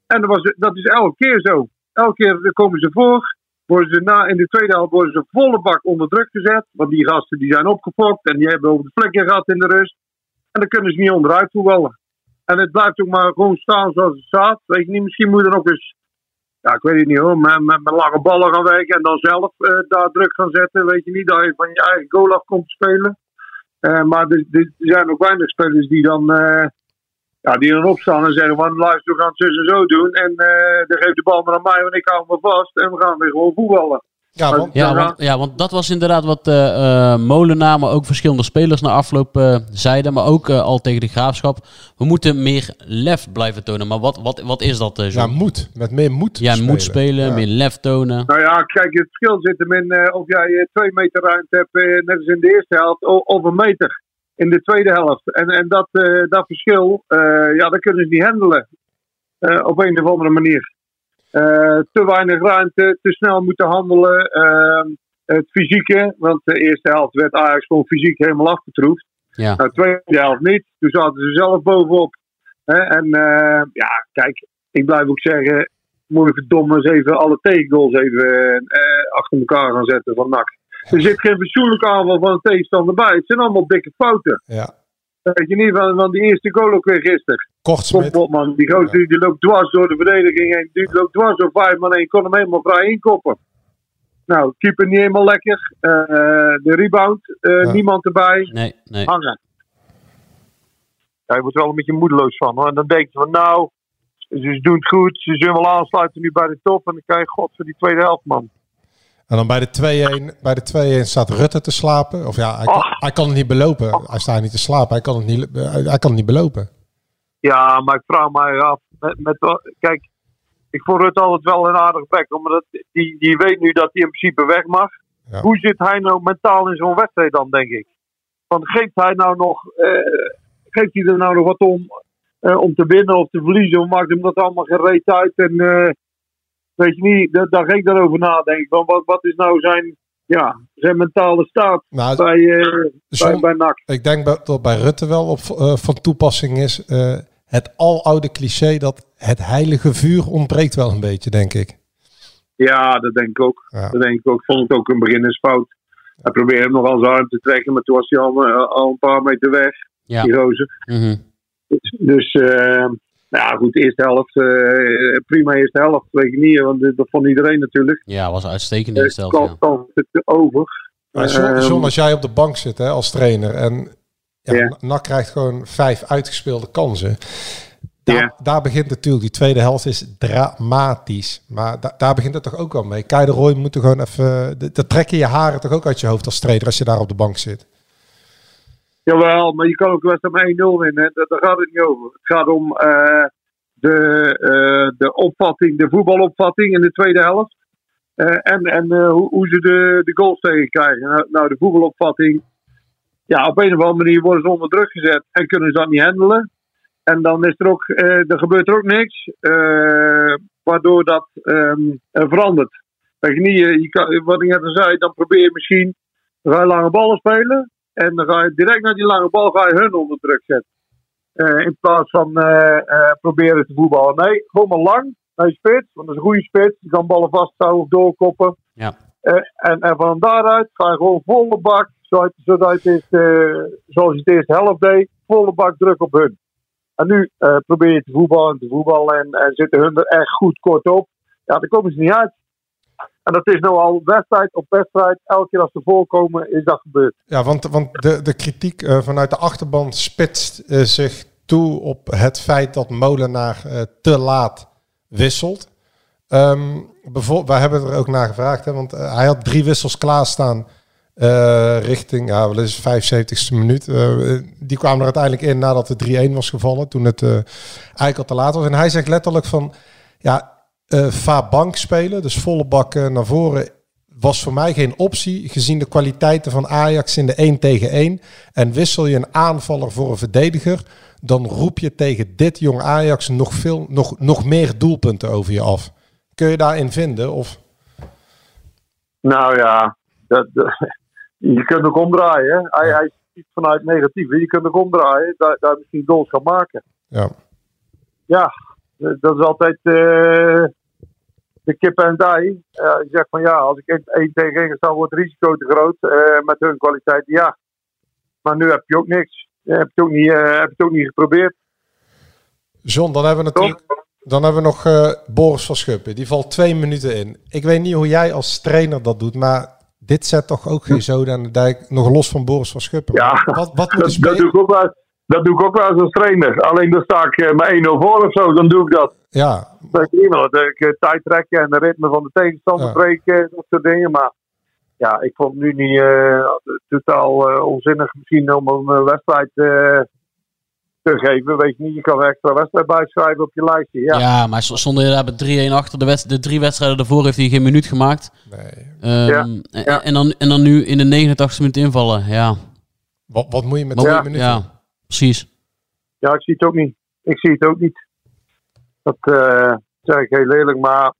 En dat, was, dat is elke keer zo. Elke keer komen ze voor. Worden ze na, in de tweede helft worden ze volle bak onder druk gezet. Want die gasten die zijn opgefokt. En die hebben over de vlekken gehad in de rust. En dan kunnen ze niet onderuit voetballen. En het blijft ook maar gewoon staan zoals het staat. Weet je niet, misschien moet er ook eens... Ja, ik weet het niet hoor. Met, met, met lange ballen gaan werken. En dan zelf eh, daar druk gaan zetten. Weet je niet, dat je van je eigen goal af komt spelen. Eh, maar er, zijn ook weinig spelers die dan... eh, ja, die dan opstaan en zeggen van luister, we gaan het zus en zo doen. En dan geeft de bal maar aan mij, want ik hou maar vast. En we gaan weer gewoon voetballen. Ja, want, Ja want, ja, want dat was inderdaad wat eh eh Molenaar, maar ook verschillende spelers na afloop eh, zeiden. Maar ook eh, al tegen de graafschap. We moeten meer lef blijven tonen. Maar wat, wat, wat is dat, eh Ja, moet. Met meer moed Ja, spelen. moet spelen, Ja. meer lef tonen. Nou ja, kijk, het verschil zit hem in eh, of jij twee meter ruimte hebt, eh, net als in de eerste helft, of een meter in de tweede helft. En, en dat, eh, dat verschil, eh, ja, dat kunnen ze niet handelen. Eh, op een of andere manier. Eh, te weinig ruimte, te snel moeten handelen. eh, het fysieke, want de eerste helft werd Ajax gewoon fysiek helemaal afgetroefd. Ja. Nou, de tweede helft niet. Toen zaten ze zelf bovenop. Hè? En eh, ja, kijk, ik blijf ook zeggen, moet je verdomme eens even alle tegengoals even eh, achter elkaar gaan zetten van NAC. Er zit geen fatsoenlijke aanval van de tegenstander bij. Het zijn allemaal dikke fouten. Ja. Weet je niet van, van die eerste goal ook weer gisteren. Kortsmit. Kom op man, die gozer die loopt dwars door de verdediging heen. Die loopt dwars door vijf man heen. kon hem helemaal vrij inkoppen. Nou, keeper niet helemaal lekker. Eh, de rebound, eh, niemand erbij. Nee, nee. Hangen. Ja, je wordt er wel een beetje moedeloos van. Hoor. En dan denk je van nou, ze doen het goed. Ze zullen wel aansluiten nu bij de top. En dan krijg je god voor die tweede helft man. En dan bij de 2-1 bij de 2-1 staat Rutte te slapen. Of ja, hij kan, hij kan het niet belopen. Hij staat niet te slapen. Hij kan het niet, hij, hij kan het niet belopen. Ja, maar ik vraag mij af. Met, kijk, ik vond het altijd wel een aardig bek. Omdat die, die weet nu dat hij in principe weg mag. Hoe zit hij nou mentaal in zo'n wedstrijd dan, denk ik? Want geeft hij nou nog, eh, geeft hij er nou nog wat om, eh, om te winnen of te verliezen? Of maakt hem dat allemaal gereed uit? En eh, weet je niet, daar, daar ga ik daarover nadenken. Van wat, wat is nou zijn, ja, zijn mentale staat Nou, bij, eh, bij, John, bij NAC? Ik denk dat dat bij Rutte wel op, eh, van toepassing is. eh, het aloude cliché dat het heilige vuur ontbreekt wel een beetje, denk ik. Ja, dat denk ik ook. Ja. Dat denk ik ook. Vond het ook een beginnersfout. Hij probeerde hem nog als arm te trekken, maar toen was hij al, al een paar meter weg. Ja. Die rozen. Mhm. Dus, dus eh, nou ja, goed, eerste helft. eh, prima eerste helft, weet je niet. Want dat vond iedereen natuurlijk. Ja, was uitstekend in de stel. kan, kan het over. Maar John, Ehm, John, als jij op de bank zit hè, als trainer en ja, NAC krijgt gewoon vijf uitgespeelde kansen. Daar, daar begint natuurlijk, die tweede helft is dramatisch. Maar da- daar begint het toch ook wel mee. Kai de Roy moet er gewoon even... Dat trekken je haren toch ook uit je hoofd als trainer als je daar op de bank zit. Jawel, maar je kan ook de wedstrijd met 1-0 winnen. Daar, gaat het niet over. Het gaat om eh, de, eh, de opvatting, de voetbalopvatting in de tweede helft. Eh, en en hoe, hoe ze de, de goals tegenkrijgen. Nou, nou, de voetbalopvatting. Ja, op een of andere manier worden ze onder druk gezet en kunnen ze dat niet handelen. En dan is er ook, er gebeurt er ook niks, waardoor dat ehm, eh, verandert. Je je, kan, wat ik net al zei, dan probeer je misschien, je lange ballen spelen. En dan ga je direct naar die lange bal ga je hun onder druk zetten. Eh, in plaats van eh, eh, proberen te voetballen. Nee, gewoon maar lang naar je spits. Want dat is een goede spits. Die kan ballen vasthouden of doorkoppen. Ja. En, en van daaruit ga je gewoon volle bak, zodat, het is, zoals je het eerste helft deed, volle bak druk op hun. En nu probeer je te voetballen en te voetballen en, en zitten hun er echt goed kort op. Ja, dan komen ze niet uit. En dat is nou al wedstrijd op wedstrijd. Elke keer als ze voorkomen, is dat gebeurd. Ja, want, want de, de kritiek eh, vanuit de achterban spitst eh, zich toe op het feit dat Molenaar eh, te laat wisselt. Bijvoorbeeld, wij hebben er ook naar gevraagd, hè, want hij had drie wissels klaarstaan richting, ja, wel eens 75ste minuut. Die kwamen er uiteindelijk in nadat de 3-1 was gevallen, toen het eigenlijk al te laat was. En hij zegt letterlijk van, ja, eh va bank spelen, dus volle bak eh, naar voren, was voor mij geen optie, gezien de kwaliteiten van Ajax in de 1 tegen 1. En wissel je een aanvaller voor een verdediger, dan roep je tegen dit jong Ajax nog, veel, nog, nog meer doelpunten over je af. Kun je daarin vinden? Of? Nou ja, dat, je kunt ook omdraaien. Hij, hij ziet vanuit negatief. Je kunt ook omdraaien. Daar, daar misschien goals gaan maken. Ja. Ja, dat is altijd eh, de kip en dij. Ja, je zegt van ja, als ik één- tegen één sta, wordt het risico te groot eh, met hun kwaliteit. Ja, maar nu heb je ook niks. Je hebt het ook niet, eh, heb je het ook niet geprobeerd. John, dan hebben we natuurlijk dan hebben we nog eh, Boris van Schuppen. Die valt twee minuten in. Ik weet niet hoe jij als trainer dat doet, maar dit zet toch ook geen zoden aan de dijk, nog los van Boris van Schuppen. Ja, Wat, wat moet dat, dat, doe ik ook wel, dat doe ik ook wel eens als trainer. Alleen dan sta ik eh, met 1-0 voor of zo, dan doe ik dat. Ja, Dat. Dat ik eh, tijd trekken en de ritme van de tegenstander Ja. breken, dat soort dingen. Maar ja, ik vond het nu niet eh, totaal eh, onzinnig misschien om een wedstrijd eh, te geven. Weet je niet, je kan er extra wedstrijd bijschrijven op je lijstje. Ja, Ja, maar zonder inderdaad met 3-1 achter. De, wed- de drie wedstrijden daarvoor heeft hij geen minuut gemaakt. Nee. Ehm, Ja, En, en, dan, en dan nu in de 89 minuut invallen. Ja, Wat, wat moet je met Wat- twee ja. minuten? precies. ja, ik zie het ook niet. Ik zie het ook niet. Dat eh, zeg ik heel eerlijk. Maar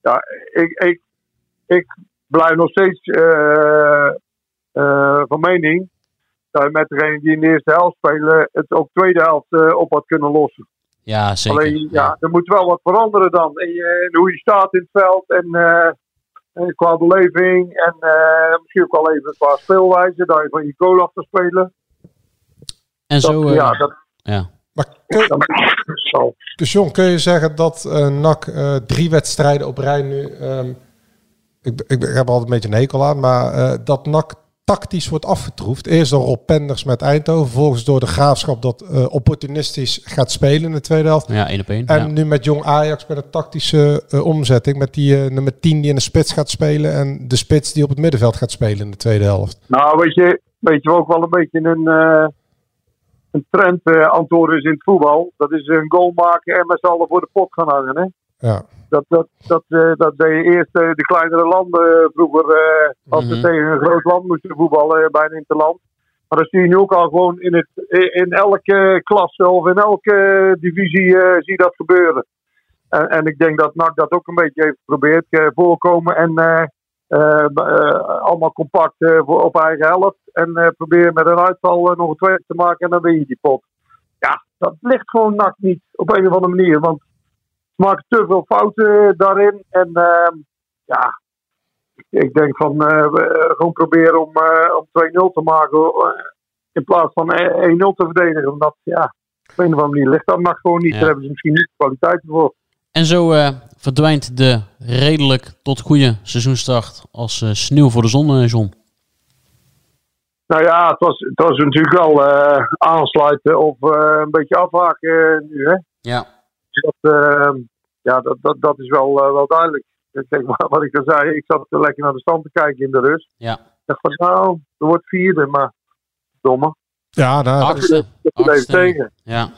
ja, ik, ik, ik blijf nog steeds eh, eh, van mening dat je met degene die in de eerste helft spelen het ook tweede helft op had kunnen lossen. Ja, zeker. Alleen, ja, er moet wel wat veranderen dan. In, je- in hoe je staat in het veld en, en qua beleving. En misschien ook wel even qua speelwijze. Dat je van je goal af te spelen. En zo... Dat- ja, dat, ja. Maar kun, dus John, kun je zeggen dat eh NAC eh, drie wedstrijden op rij nu... ehm, ik, ik, ik heb er altijd een beetje een hekel aan, maar eh, dat NAC tactisch wordt afgetroefd. Eerst door Rob Penders met Eindhoven, vervolgens door de Graafschap dat eh, opportunistisch gaat spelen in de tweede helft. Ja, één op één. En ja. nu met Jong Ajax met een tactische omzetting. Met die eh, nummer 10 die in de spits gaat spelen. En de spits die op het middenveld gaat spelen in de tweede helft. Nou, weet je, weet je ook wel een beetje een, eh, een trend eh antwoord is in het voetbal. Dat is een goal maken en met z'n allen voor de pot gaan hangen. Hè? Ja. Dat, dat, dat, eh, dat deed je eerst eh, de kleinere landen vroeger. als ze Mhm. tegen een groot land moesten voetballen, eh, bij een interland. Maar dat zie je nu ook al gewoon in, het, in elke klasse of in elke divisie zie je dat gebeuren. En, en ik denk dat NAC dat ook een beetje heeft geprobeerd. voorkomen en allemaal compact eh, voor, op eigen helft. En eh probeer met een uitval eh, nog een tweede te maken en dan win je die pot. Ja, dat ligt gewoon NAC niet op een of andere manier. Want ze maken te veel fouten daarin. En ehm, ja, ik- denk van eh, eh, gewoon proberen om, eh, om 2-0 te maken. eh, in plaats van eh, 1-0 te verdedigen. Omdat ja, op een of andere manier ligt dat NAC gewoon niet. Ja. Daar hebben ze misschien niet de kwaliteiten voor. En zo eh, verdwijnt de redelijk tot goede seizoenstart als eh, sneeuw voor de zon, eh, John. Nou ja, het was, het was natuurlijk wel eh, aansluiten of eh, een beetje afhaken nu. Hè? Ja. Dat, eh, ja, dat, dat, dat is wel, wel duidelijk. Ik denk, wat wat ik al zei, ik zat lekker naar de stand te kijken in de rust. Ja. Ik dacht van nou, er wordt vierde, maar domme. Ja, nou, Achtste. Dat bleef Achtste. tegen. Ja.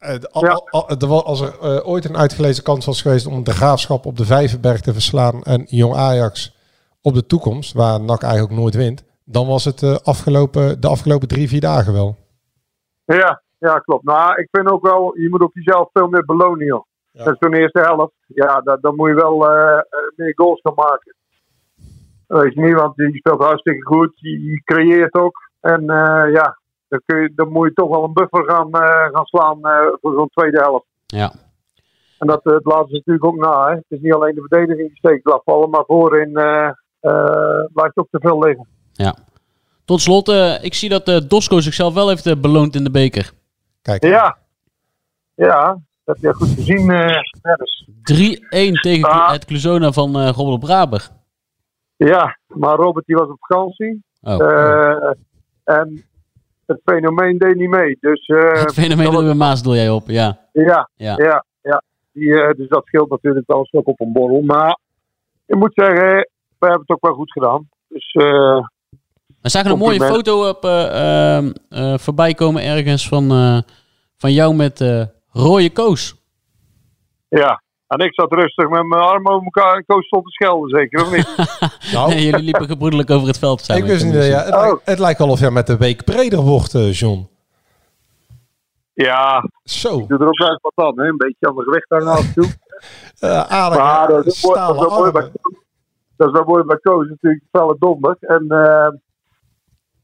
Al- al- al- wa- als er eh, ooit een uitgelezen kans was geweest om de graafschap op de Vijverberg te verslaan en Jong Ajax op de toekomst, waar NAC eigenlijk nooit wint, dan was het eh, afgelopen, de afgelopen drie, vier dagen wel. Ja, ja, klopt. Nou, ik vind ook wel, je moet ook jezelf veel meer belonen, joh. Dat is toen de eerste helft. Ja, dan, dan moet je wel eh, meer goals gaan maken. Weet je niet, want je speelt hartstikke goed. Je, je creëert ook. En ja, dan, kun je, dan moet je toch wel een buffer gaan, eh, gaan slaan eh, voor zo'n tweede helft. Ja. En dat, eh, het laat ze natuurlijk ook na. Hè. Het is niet alleen de verdediging die steekt blijft vallen, maar voorin eh eh, blijft ook te veel liggen. ja. Tot slot, eh, ik zie dat eh, Dosco zichzelf wel heeft beloond in de beker. Kijk, Ja, ja dat heb je goed gezien, eh Dennis. 3-1 tegen Ah. het Cluzona van eh Robert Braber. Ja, maar Robert die was op vakantie. Oh. Eh, en het fenomeen deed niet mee. Dus, eh, [laughs] het fenomeen dat we Maas doe jij op, ja. ja, Ja. ja. ja, Die, eh, dus dat scheelt natuurlijk wel een stuk op een borrel. Maar ik moet zeggen, we hebben het ook wel goed gedaan. Dus eh, We zagen een mooie foto op, eh, ehm, eh, voorbij komen ergens van, van jou met rode koos. ja. En ik zat rustig met mijn armen over elkaar en Koos stond te schelden, zeker of niet? [laughs] Nou, Nee, jullie liepen gebroedelijk over het veld samen. ik wist niet, ja, het, lijkt, het lijkt of jij met de week breder wordt, eh, John. Ja, Zo. ik doe er ook wel eens wat aan, hè? een beetje aan de gewicht hangen af en toe. [laughs] Eh aardige Maar dat is, wel mooi- dat, is stalen wel mooi bij, armen. dat is wel mooi bij Koos natuurlijk, felle donder. En eh,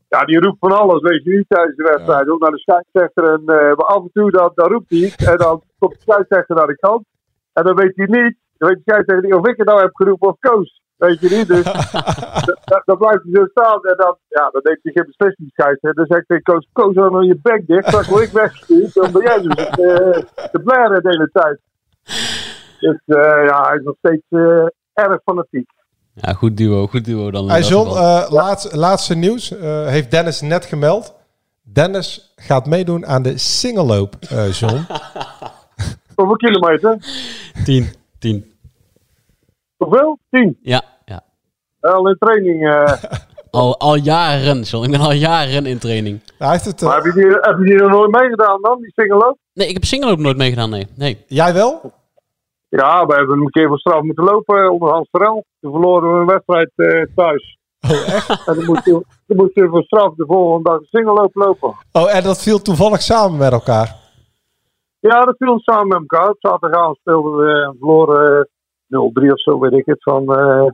ja, die roept van alles, weet je niet, tijdens de wedstrijd. Ook naar de scheidsrechter. En eh, maar af en toe dan, dan roept hij en dan komt de scheidsrechter naar de kant. En dan weet hij niet, dan weet de scheidsrechter niet of ik het nou heb geroepen of Koos. Weet je niet, dus da- da- dan blijft hij zo staan en dan, ja, dan neemt hij geen beslissing scheidsrechter. Dan zegt hij, Koos, Koos, hou nou je bek dicht, straks word ik weggestuurd. Dan ben jij dus eh, de blaren de hele tijd. Dus eh, ja, hij is nog steeds eh, erg fanatiek. Ja, goed duo, goed duo dan. Hey dat John, eh, laatste, laatste nieuws. eh, heeft Dennis net gemeld. Dennis gaat meedoen aan de singelloop, eh John. [laughs] Hoeveel kilometer? 10, 10. Hoeveel? Tien. Ja, ja. Al in training. eh. [laughs] Al, al jaren, John. Ik ben al jaren in training. Hij heeft het, eh, maar heb je, die, heb je die er nooit meegedaan dan, die single Nee, ik heb single nooit meegedaan, nee. nee. Jij wel? Ja, we hebben een keer van straf moeten lopen onder Hans Terrel. Toen verloren we een wedstrijd eh, thuis. Oh, echt? En dan moesten we, dan moesten we voor straf de volgende dag een single lopen. Oh, en dat viel toevallig samen met elkaar. Ja, dat viel ons samen met elkaar. Op zaterdagavond speelden we en verloren eh, 0-3 of zo, weet ik het. Van, eh, ik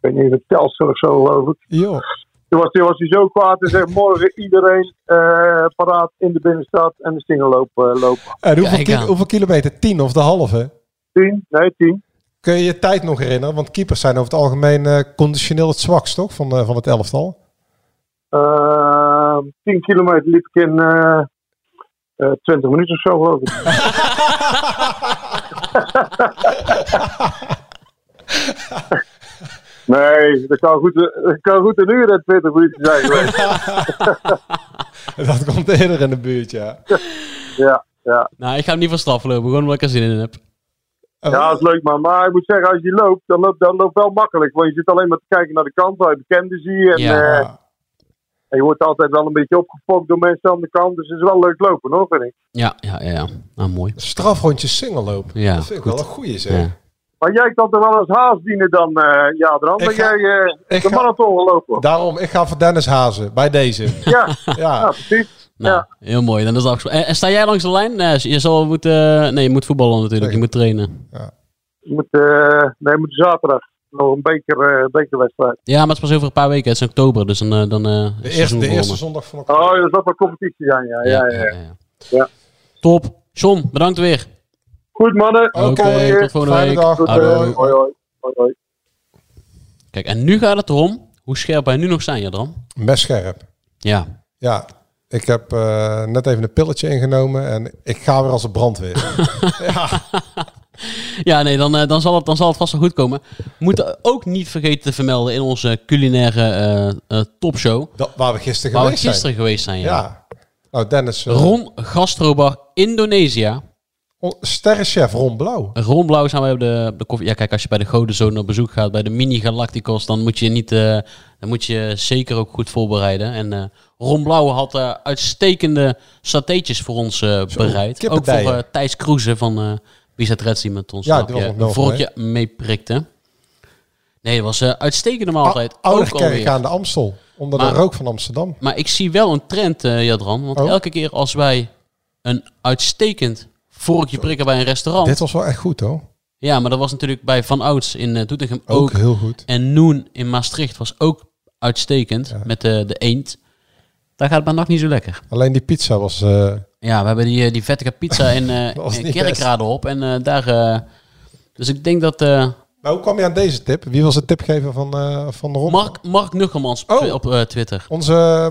weet niet, het Telstar of zo, geloof ik. Jo. Toen was, toen was hij zo kwaad en zei morgen iedereen eh, paraat in de binnenstad en de singelloop eh, lopen. En hoeveel, ki- kilometer? 10 of de halve? Tien? Nee, tien. Kun je je tijd nog herinneren? Want keepers zijn over het algemeen eh, conditioneel het zwakst, toch? Van, eh, van het elftal. Eh, 10 kilometer liep ik in eh eh, 20 minuten of zo, geloof ik. [laughs] nee, dat kan goed, dat kan goed een uur en 20 minuten zijn geweest. [laughs] dat komt eerder in de buurt, ja. ja, ja. Nou, ik ga hem niet van straf lopen, gewoon omdat ik er zin in heb. Ja, dat is leuk man. Maar ik moet zeggen, als je loopt, dan loopt dat loopt wel makkelijk. Want je zit alleen maar te kijken naar de kant waar je bekenden zie. En, Ja. Eh, en je wordt altijd wel een beetje opgefokt door mensen aan de kant. Dus het is wel leuk lopen hoor, vind ik. Ja, ja, ja. ja. Nou, mooi. Strafrondje singelloop. Ja, dat vind ik goed. wel een goeie, zeg. Ja. Maar jij kan toch wel als haas dienen dan, eh ja, dan ga- jij eh, ik de ga- marathon gelopen. Daarom, ik ga voor Dennis Hazen, bij deze. [laughs] Ja, Ja. ja, precies. Nou, Ja. heel mooi. Dan is dat. En, en sta jij langs de lijn? Nee, je zal moeten... Nee, je moet voetballen natuurlijk. Nee. Je moet trainen. Je moet, eh, nee, je moet zaterdag nog een beker, eh, bekerwedstrijd. Ja, maar het is pas over een paar weken. Het is in oktober, dus dan... eh, dan eh, De eerste, de eerste zondag van oktober. Oh, dat zal wel competitie zijn, ja. ja, ja, ja. ja. Top. John, bedankt weer. Goed mannen. Oké, Volgende tot volgende Fijne week. dag. Hoi, hoi. hoi, hoi. Kijk, en nu gaat het erom hoe scherp wij nu nog zijn, Jadran. Messcherp. Ja. Ja, ik heb eh, net even een pilletje ingenomen en ik ga weer als een brandweer. [laughs] ja. [laughs] Ja, nee, dan, eh, dan, zal het, dan zal het vast wel goed komen. We moeten ook niet vergeten te vermelden in onze culinaire eh, eh, topshow. Dat, waar we gisteren Waar we gisteren geweest zijn. Ja. Ja. Nou, Dennis, Ron Gastrobar Indonesië. on- sterrenchef Ron Blauw. Ron Blauw zijn wij op de, op de koffie. Ja, kijk, als je bij de Godenzone op bezoek gaat, bij de Mini Galacticos, dan moet je niet, dan moet je zeker ook goed voorbereiden. En Ron Blauw had uitstekende satéetjes voor ons bereid. Ook voor Thijs Kroeze van Bizet Reds die met ons Ja, vorkje meeprikte. Nee, het was een uitstekende maaltijd. ook Ouderkerk aan de Amstel. Onder Maar- de rook van Amsterdam. Maar ik zie wel een trend, eh Jadran. Want Oh. elke keer als wij een uitstekend vorkje prikken bij een restaurant... Dit was wel echt goed hoor. Ja, maar dat was natuurlijk bij Van Ouds in eh Doetinchem ook. Ook heel goed. En Noen in Maastricht was ook uitstekend met de, de eend. Daar gaat het maar nog niet zo lekker. Alleen die pizza was... eh, Ja, we hebben die, eh, die vettige pizza in, [laughs] niet Kerkrade op. En eh, daar... dus ik denk dat... Maar hoe kwam je aan deze tip? Wie was de tipgever van, van Ron? Mark, Mark Nuckelmans op, Oh. op Twitter. Onze...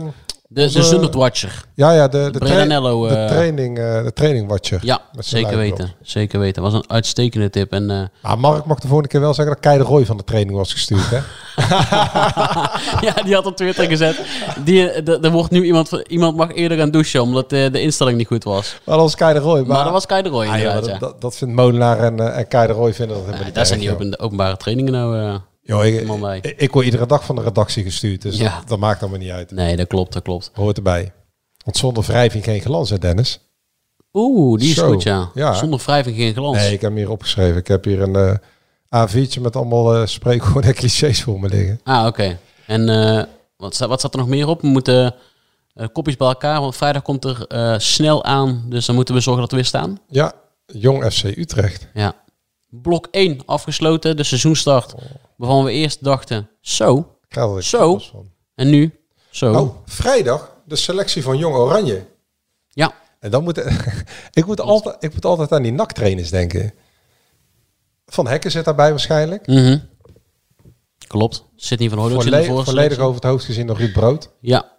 eh, De, onze- de Zundert-watcher. Ja, ja, de, de, Bredanello, tra- de eh, training, eh, de training watcher. Ja, zeker weten. Zeker weten. was een uitstekende tip. En, eh, Maar Mark mag de volgende keer wel zeggen dat Kei de Roy van de training was gestuurd, hè? [laughs] ja, die had op Twitter gezet. Die, eh, er wordt nu iemand, iemand mag eerder gaan douchen omdat eh, de instelling niet goed was. Maar dat was Kei de Roy. Maar, Maar dat was Kai de Roy Ah, ja, dat, dat, dat vindt Molenaar en, eh, en Kei de Roy vinden dat helemaal niet daar zijn die open, openbare trainingen nou Joh, ik, ik, ik word iedere dag van de redactie gestuurd, dus Ja. dat, dat maakt allemaal niet uit. Nee, dat klopt, dat klopt. Hoort erbij. Want zonder wrijving geen glans, hè Dennis? Oeh, die is Zo, goed, ja. ja. Zonder wrijving geen glans. Nee, ik heb hem hier opgeschreven. Ik heb hier een eh A4'tje met allemaal eh spreekwoorden en clichés voor me liggen. Ah, oké. En eh, wat, wat staat er nog meer op? We moeten kopjes bij elkaar, want vrijdag komt er snel aan. Dus dan moeten we zorgen dat we weer staan. Ja, Jong FC Utrecht. Ja. Blok 1 afgesloten, de seizoenstart. Waarvan we eerst dachten, zo, zo. En nu, zo. Oh, vrijdag de selectie van Jong Oranje. Ja. En dan moet [laughs] ik moet altijd ik moet altijd aan die naktrainers denken. Van Hekken zit daarbij waarschijnlijk. Mhm. Klopt. Sidney van Hooydonk zit ervoor. volledig over het hoofd gezien nog Ruud Brood. Ja.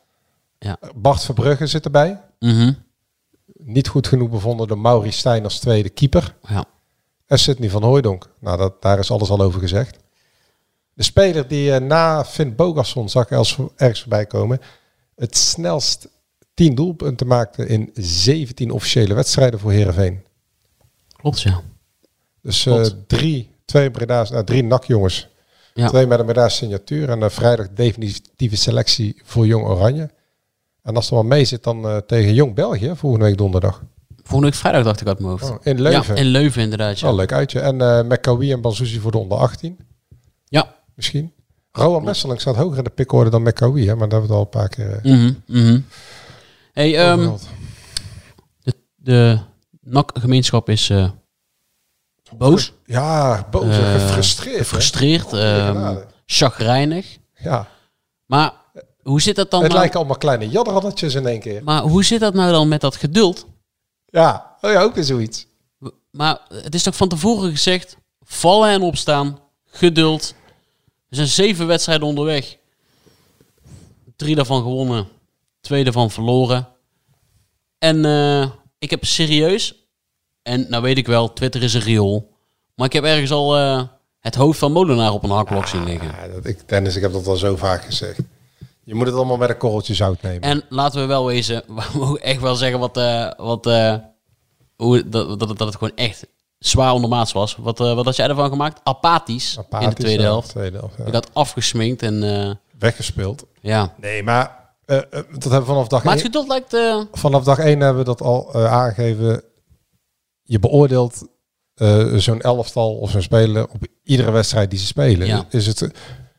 ja. Bart Verbrugge zit erbij. Mhm. Niet goed genoeg bevonden door Maurice Stijn als tweede keeper. Ja. En Sidney van Hooijdonk. Nou, dat, daar is alles al over gezegd. De speler die eh, na Finn Bogasson, zag ik als ergens voorbij komen, het snelst 10 doelpunten maakte in 17 officiële wedstrijden voor Heerenveen. Klopt, ja. Dus eh, drie, twee Breda's, nou, drie nakjongens. Ja. Twee met een Breda's signatuur. En vrijdag definitieve selectie voor Jong Oranje. En als er wel mee zit, dan eh, tegen Jong België volgende week donderdag. Volgende week vrijdag dacht ik uit mijn hoofd. Oh, in Leuven. Ja, in Leuven inderdaad, ja. Oh, leuk uitje. En McCowie en Banzuzi voor de onder 18. Ja. Misschien. Rowan Messeling staat hoger in de pickorde dan McCowie, hè, maar dat hebben we het al een paar keer... eh, Mhm, mhm. Hey, ehm, de, de NAC-gemeenschap is eh, boos. Ja, boos en Eh, gefrustreerd? Gefrustreerd, genade. chagrijnig. Ja. Maar hoe zit dat dan het nou- lijken allemaal kleine jadderhannetjes in één keer. Maar hoe zit dat nou dan met dat geduld? Ja, oh ja, ook weer zoiets. Maar het is toch van tevoren gezegd, vallen en opstaan, geduld. Er zijn zeven wedstrijden onderweg. Drie daarvan gewonnen, twee daarvan verloren. En eh, ik heb serieus, en nou weet ik wel, Twitter is een riool. Maar ik heb ergens al eh, het hoofd van Molenaar op een hakblok zien liggen. Ja, dat, ik, Dennis, ik heb dat al zo vaak gezegd. Je moet het allemaal met een korreltje zout nemen. En laten we wel wezen, [laughs] we mogen echt wel zeggen wat, eh, wat, hoe, dat, dat, dat het gewoon echt zwaar ondermaats was. Wat, eh, wat had jij ervan gemaakt? Apathisch, in de Apathisch, tweede ja, helft. tweede helft, ja. Ik had afgesminkt en eh, Weggespeeld. ja. Nee, maar eh, dat hebben we vanaf dag Maar het één- geduld lijkt... Vanaf dag 1 hebben we dat al aangegeven. Je beoordeelt zo'n elftal of zo'n speler op iedere wedstrijd die ze spelen. Ja. Is het,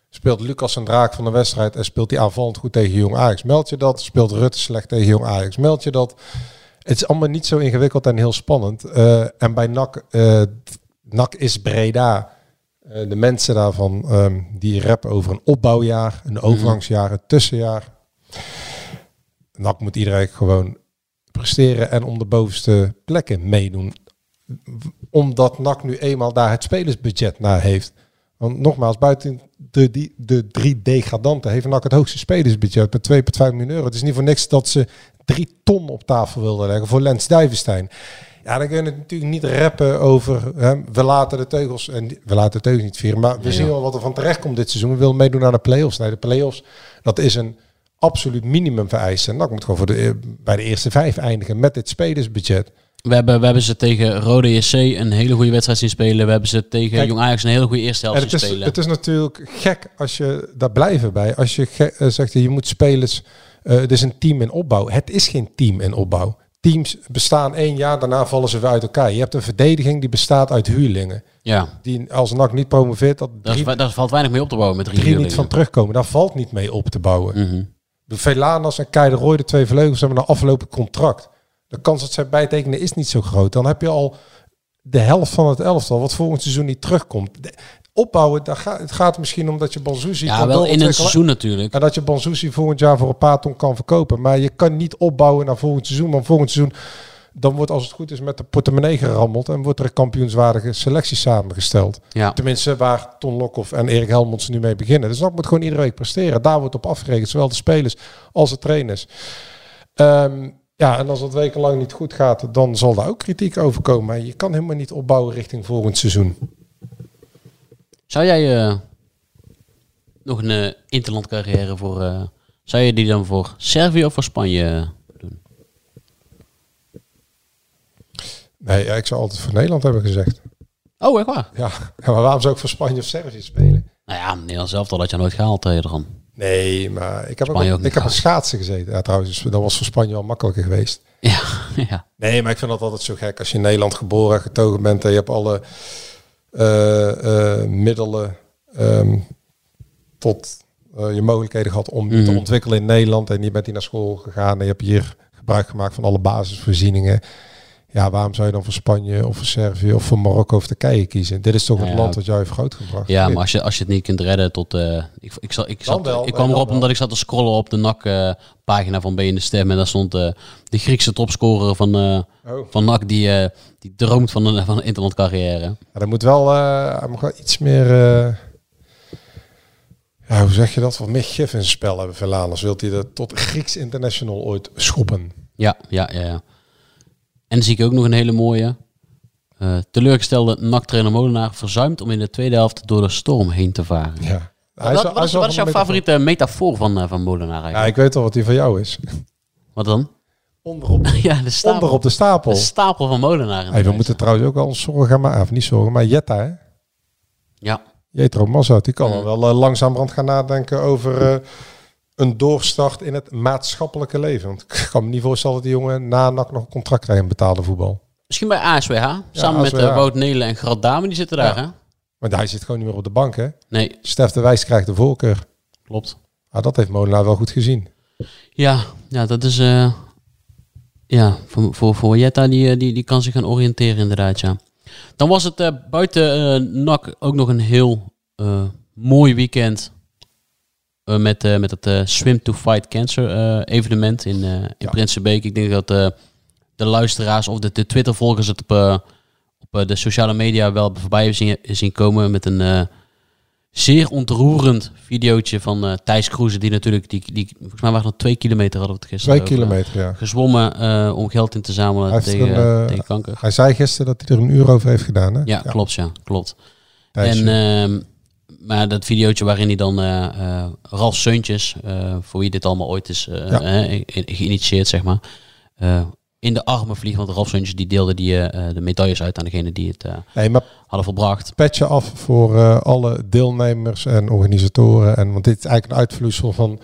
speelt Lucas een draak van de wedstrijd en speelt hij aanvallend goed tegen Jong Ajax? Meld je dat? Speelt Rutte slecht tegen Jong Ajax? Meld je dat? Het is allemaal niet zo ingewikkeld en heel spannend. Eh, en bij NAC, eh, NAC is Breda. Eh, de mensen daarvan ehm, die rappen over een opbouwjaar, een overgangsjaar, een tussenjaar. NAC moet iedereen gewoon presteren en om de bovenste plekken meedoen. Omdat NAC nu eenmaal daar het spelersbudget naar heeft. Want nogmaals, buiten de, die, de drie degradanten heeft NAC het hoogste spelersbudget met 2,5 miljoen euro. Het is niet voor niks dat ze drie ton op tafel wilden leggen voor Lens Duivenstein. Ja, dan kun je het natuurlijk niet rappen over. Hè, we laten de teugels. En we laten de teugels niet vieren. Maar we zien wel wat er van terecht komt dit seizoen. We willen meedoen aan de play-offs. Nee, de play-offs, dat is een absoluut minimum vereisen. En NAC moet gewoon voor de, bij de eerste vijf eindigen met dit spelersbudget. we, hebben, we hebben ze tegen Rode JC een hele goede wedstrijd zien spelen. We hebben ze tegen Kijk, Jong Ajax een hele goede eerste helft zien is, spelen. het is natuurlijk gek als je daar blijven bij. Als je eh, zegt, je moet spelers eh, het is een team in opbouw. Het is geen team in opbouw. Teams bestaan één jaar, daarna vallen ze weer uit elkaar. Je hebt een verdediging die bestaat uit huurlingen. Ja. Die als NAC niet promoveert, dat drie, daar valt weinig mee op te bouwen met drie, drie niet van terugkomen. Daar valt niet mee op te bouwen. Mhm. De Velanas en Kei de Roy, de twee vleugels, hebben een afgelopen contract. De kans dat zij bijtekenen is niet zo groot. Dan heb je al de helft van het elftal, wat volgend seizoen niet terugkomt. Opbouwen, daar gaat, het gaat misschien om dat je Banzuzi Ja, wel in een seizoen natuurlijk. En dat je Banzuzi volgend jaar voor een paar ton kan verkopen. Maar je kan niet opbouwen naar volgend seizoen. Want volgend seizoen, dan wordt als het goed is met de portemonnee gerammeld. En wordt er een kampioenswaardige selectie samengesteld. Ja. Tenminste, waar Ton Lokhoff en Erik Helmonds nu mee beginnen. Dus dat moet gewoon iedere week presteren. Daar wordt op afgerekend, zowel de spelers als de trainers. Ehm, ja, en als het wekenlang niet goed gaat, dan zal daar ook kritiek over komen. Maar je kan helemaal niet opbouwen richting volgend seizoen. Zou jij eh, nog een eh, interland carrière voor... eh, zou je die dan voor Servië of voor Spanje eh, doen? Nee, ja, ik zou altijd voor Nederland hebben gezegd. Oh, echt waar? Ja, [laughs] maar waarom zou ik voor Spanje of Servië spelen? Nou ja, Nederland zelf al had je nooit gehaald tegen dan. Nee, maar ik heb, ook, Spanje al- ook niet ik heb een schaatsen gezeten. Ja, trouwens, dat was voor Spanje wel makkelijker geweest. Ja, [laughs] ja. Nee, maar ik vind dat altijd zo gek. Als je in Nederland geboren en getogen bent en je hebt alle eh, eh, middelen ehm, tot eh, je mogelijkheden gehad om je te ontwikkelen in Nederland. En je bent hier naar school gegaan en je hebt hier gebruik gemaakt van alle basisvoorzieningen. Ja, waarom zou je dan voor Spanje of voor Servië of voor Marokko of Turkije kiezen? Dit is toch het Ja. land dat jou heeft grootgebracht. Ja, maar als je, als je het niet kunt redden tot... eh, ik, ik, zat, ik, zat, wel, ik kwam erop wel. omdat ik zat te scrollen op de NAC-pagina van B in de Stem. En daar stond eh, de Griekse topscorer van, eh, Oh. van NAC die, eh, die droomt van een, van een interland carrière. Ja, dat moet wel, eh, hij moet wel iets meer, eh, ja, hoe zeg je dat, wat meer gif in zijn spel hebben. Velanus wilt hij er tot Grieks international ooit schoppen. Ja, ja, ja, ja. En dan zie ik ook nog een hele mooie. eh, teleurgestelde NAC-trainer Molenaar verzuimt om in de tweede helft door de storm heen te varen. Ja. Wat, wat, wat is, wat is jouw favoriete metafoor van, eh, van Molenaar Ja, eigenlijk? ik weet al wat die van jou is. Wat dan? Onderop, [laughs] ja, de stapel. onder op de stapel. De stapel van Molenaar. Hey, we moeten trouwens ook ons zorgen gaan maken, of niet zorgen, maar Jetta, hè? Ja. Jetro Mazout, die kan al wel uh, langzamerhand gaan nadenken over eh, een doorstart in het maatschappelijke leven. Want ik kan me niet voorstellen dat die jongen na NAC nog een contract krijgt in betaalde voetbal. Misschien bij ASWH. Samen met eh, Wout Nelen en Grad Dame. Die zitten daar, Ja. hè? Maar hij zit gewoon niet meer op de bank, hè? Nee, Stef de Wijs krijgt de voorkeur. klopt. Ah, dat heeft Molenaar wel goed gezien. Ja, ja dat is... eh, ja, voor, voor, voor Jetta, die, eh, die, die kan zich gaan oriënteren inderdaad, ja. Dan was het buiten NAC ook nog een heel mooi weekend. Eh, met, eh, met het eh, Swim to Fight Cancer evenement in, in Ja. Prinsenbeek. Ik denk dat de luisteraars of de, de Twitter-volgers het op, op de sociale media wel voorbij hebben zien, zien komen met een zeer ontroerend videootje van eh Thijs Kroeze, die natuurlijk, die, die, volgens mij waren het twee kilometer, hadden we het gisteren Twee over, kilometer, ja. Gezwommen om geld in te zamelen Hij, tegen, een, tegen kanker. hij zei gisteren dat hij er een uur over heeft gedaan, hè? Ja, klopt, ja, klopt. Thijsje. En, ehm, maar dat videootje waarin hij dan eh, eh, Ralf Seuntjes, eh, voor wie dit allemaal ooit is Ja. geïnitieerd, zeg maar, in de armen vliegt. Want Ralf Seuntjes die deelde die, de medailles uit aan degene die het Nee, maar hadden volbracht. petje af voor alle deelnemers en organisatoren. En, want dit is eigenlijk een uitvloeisel van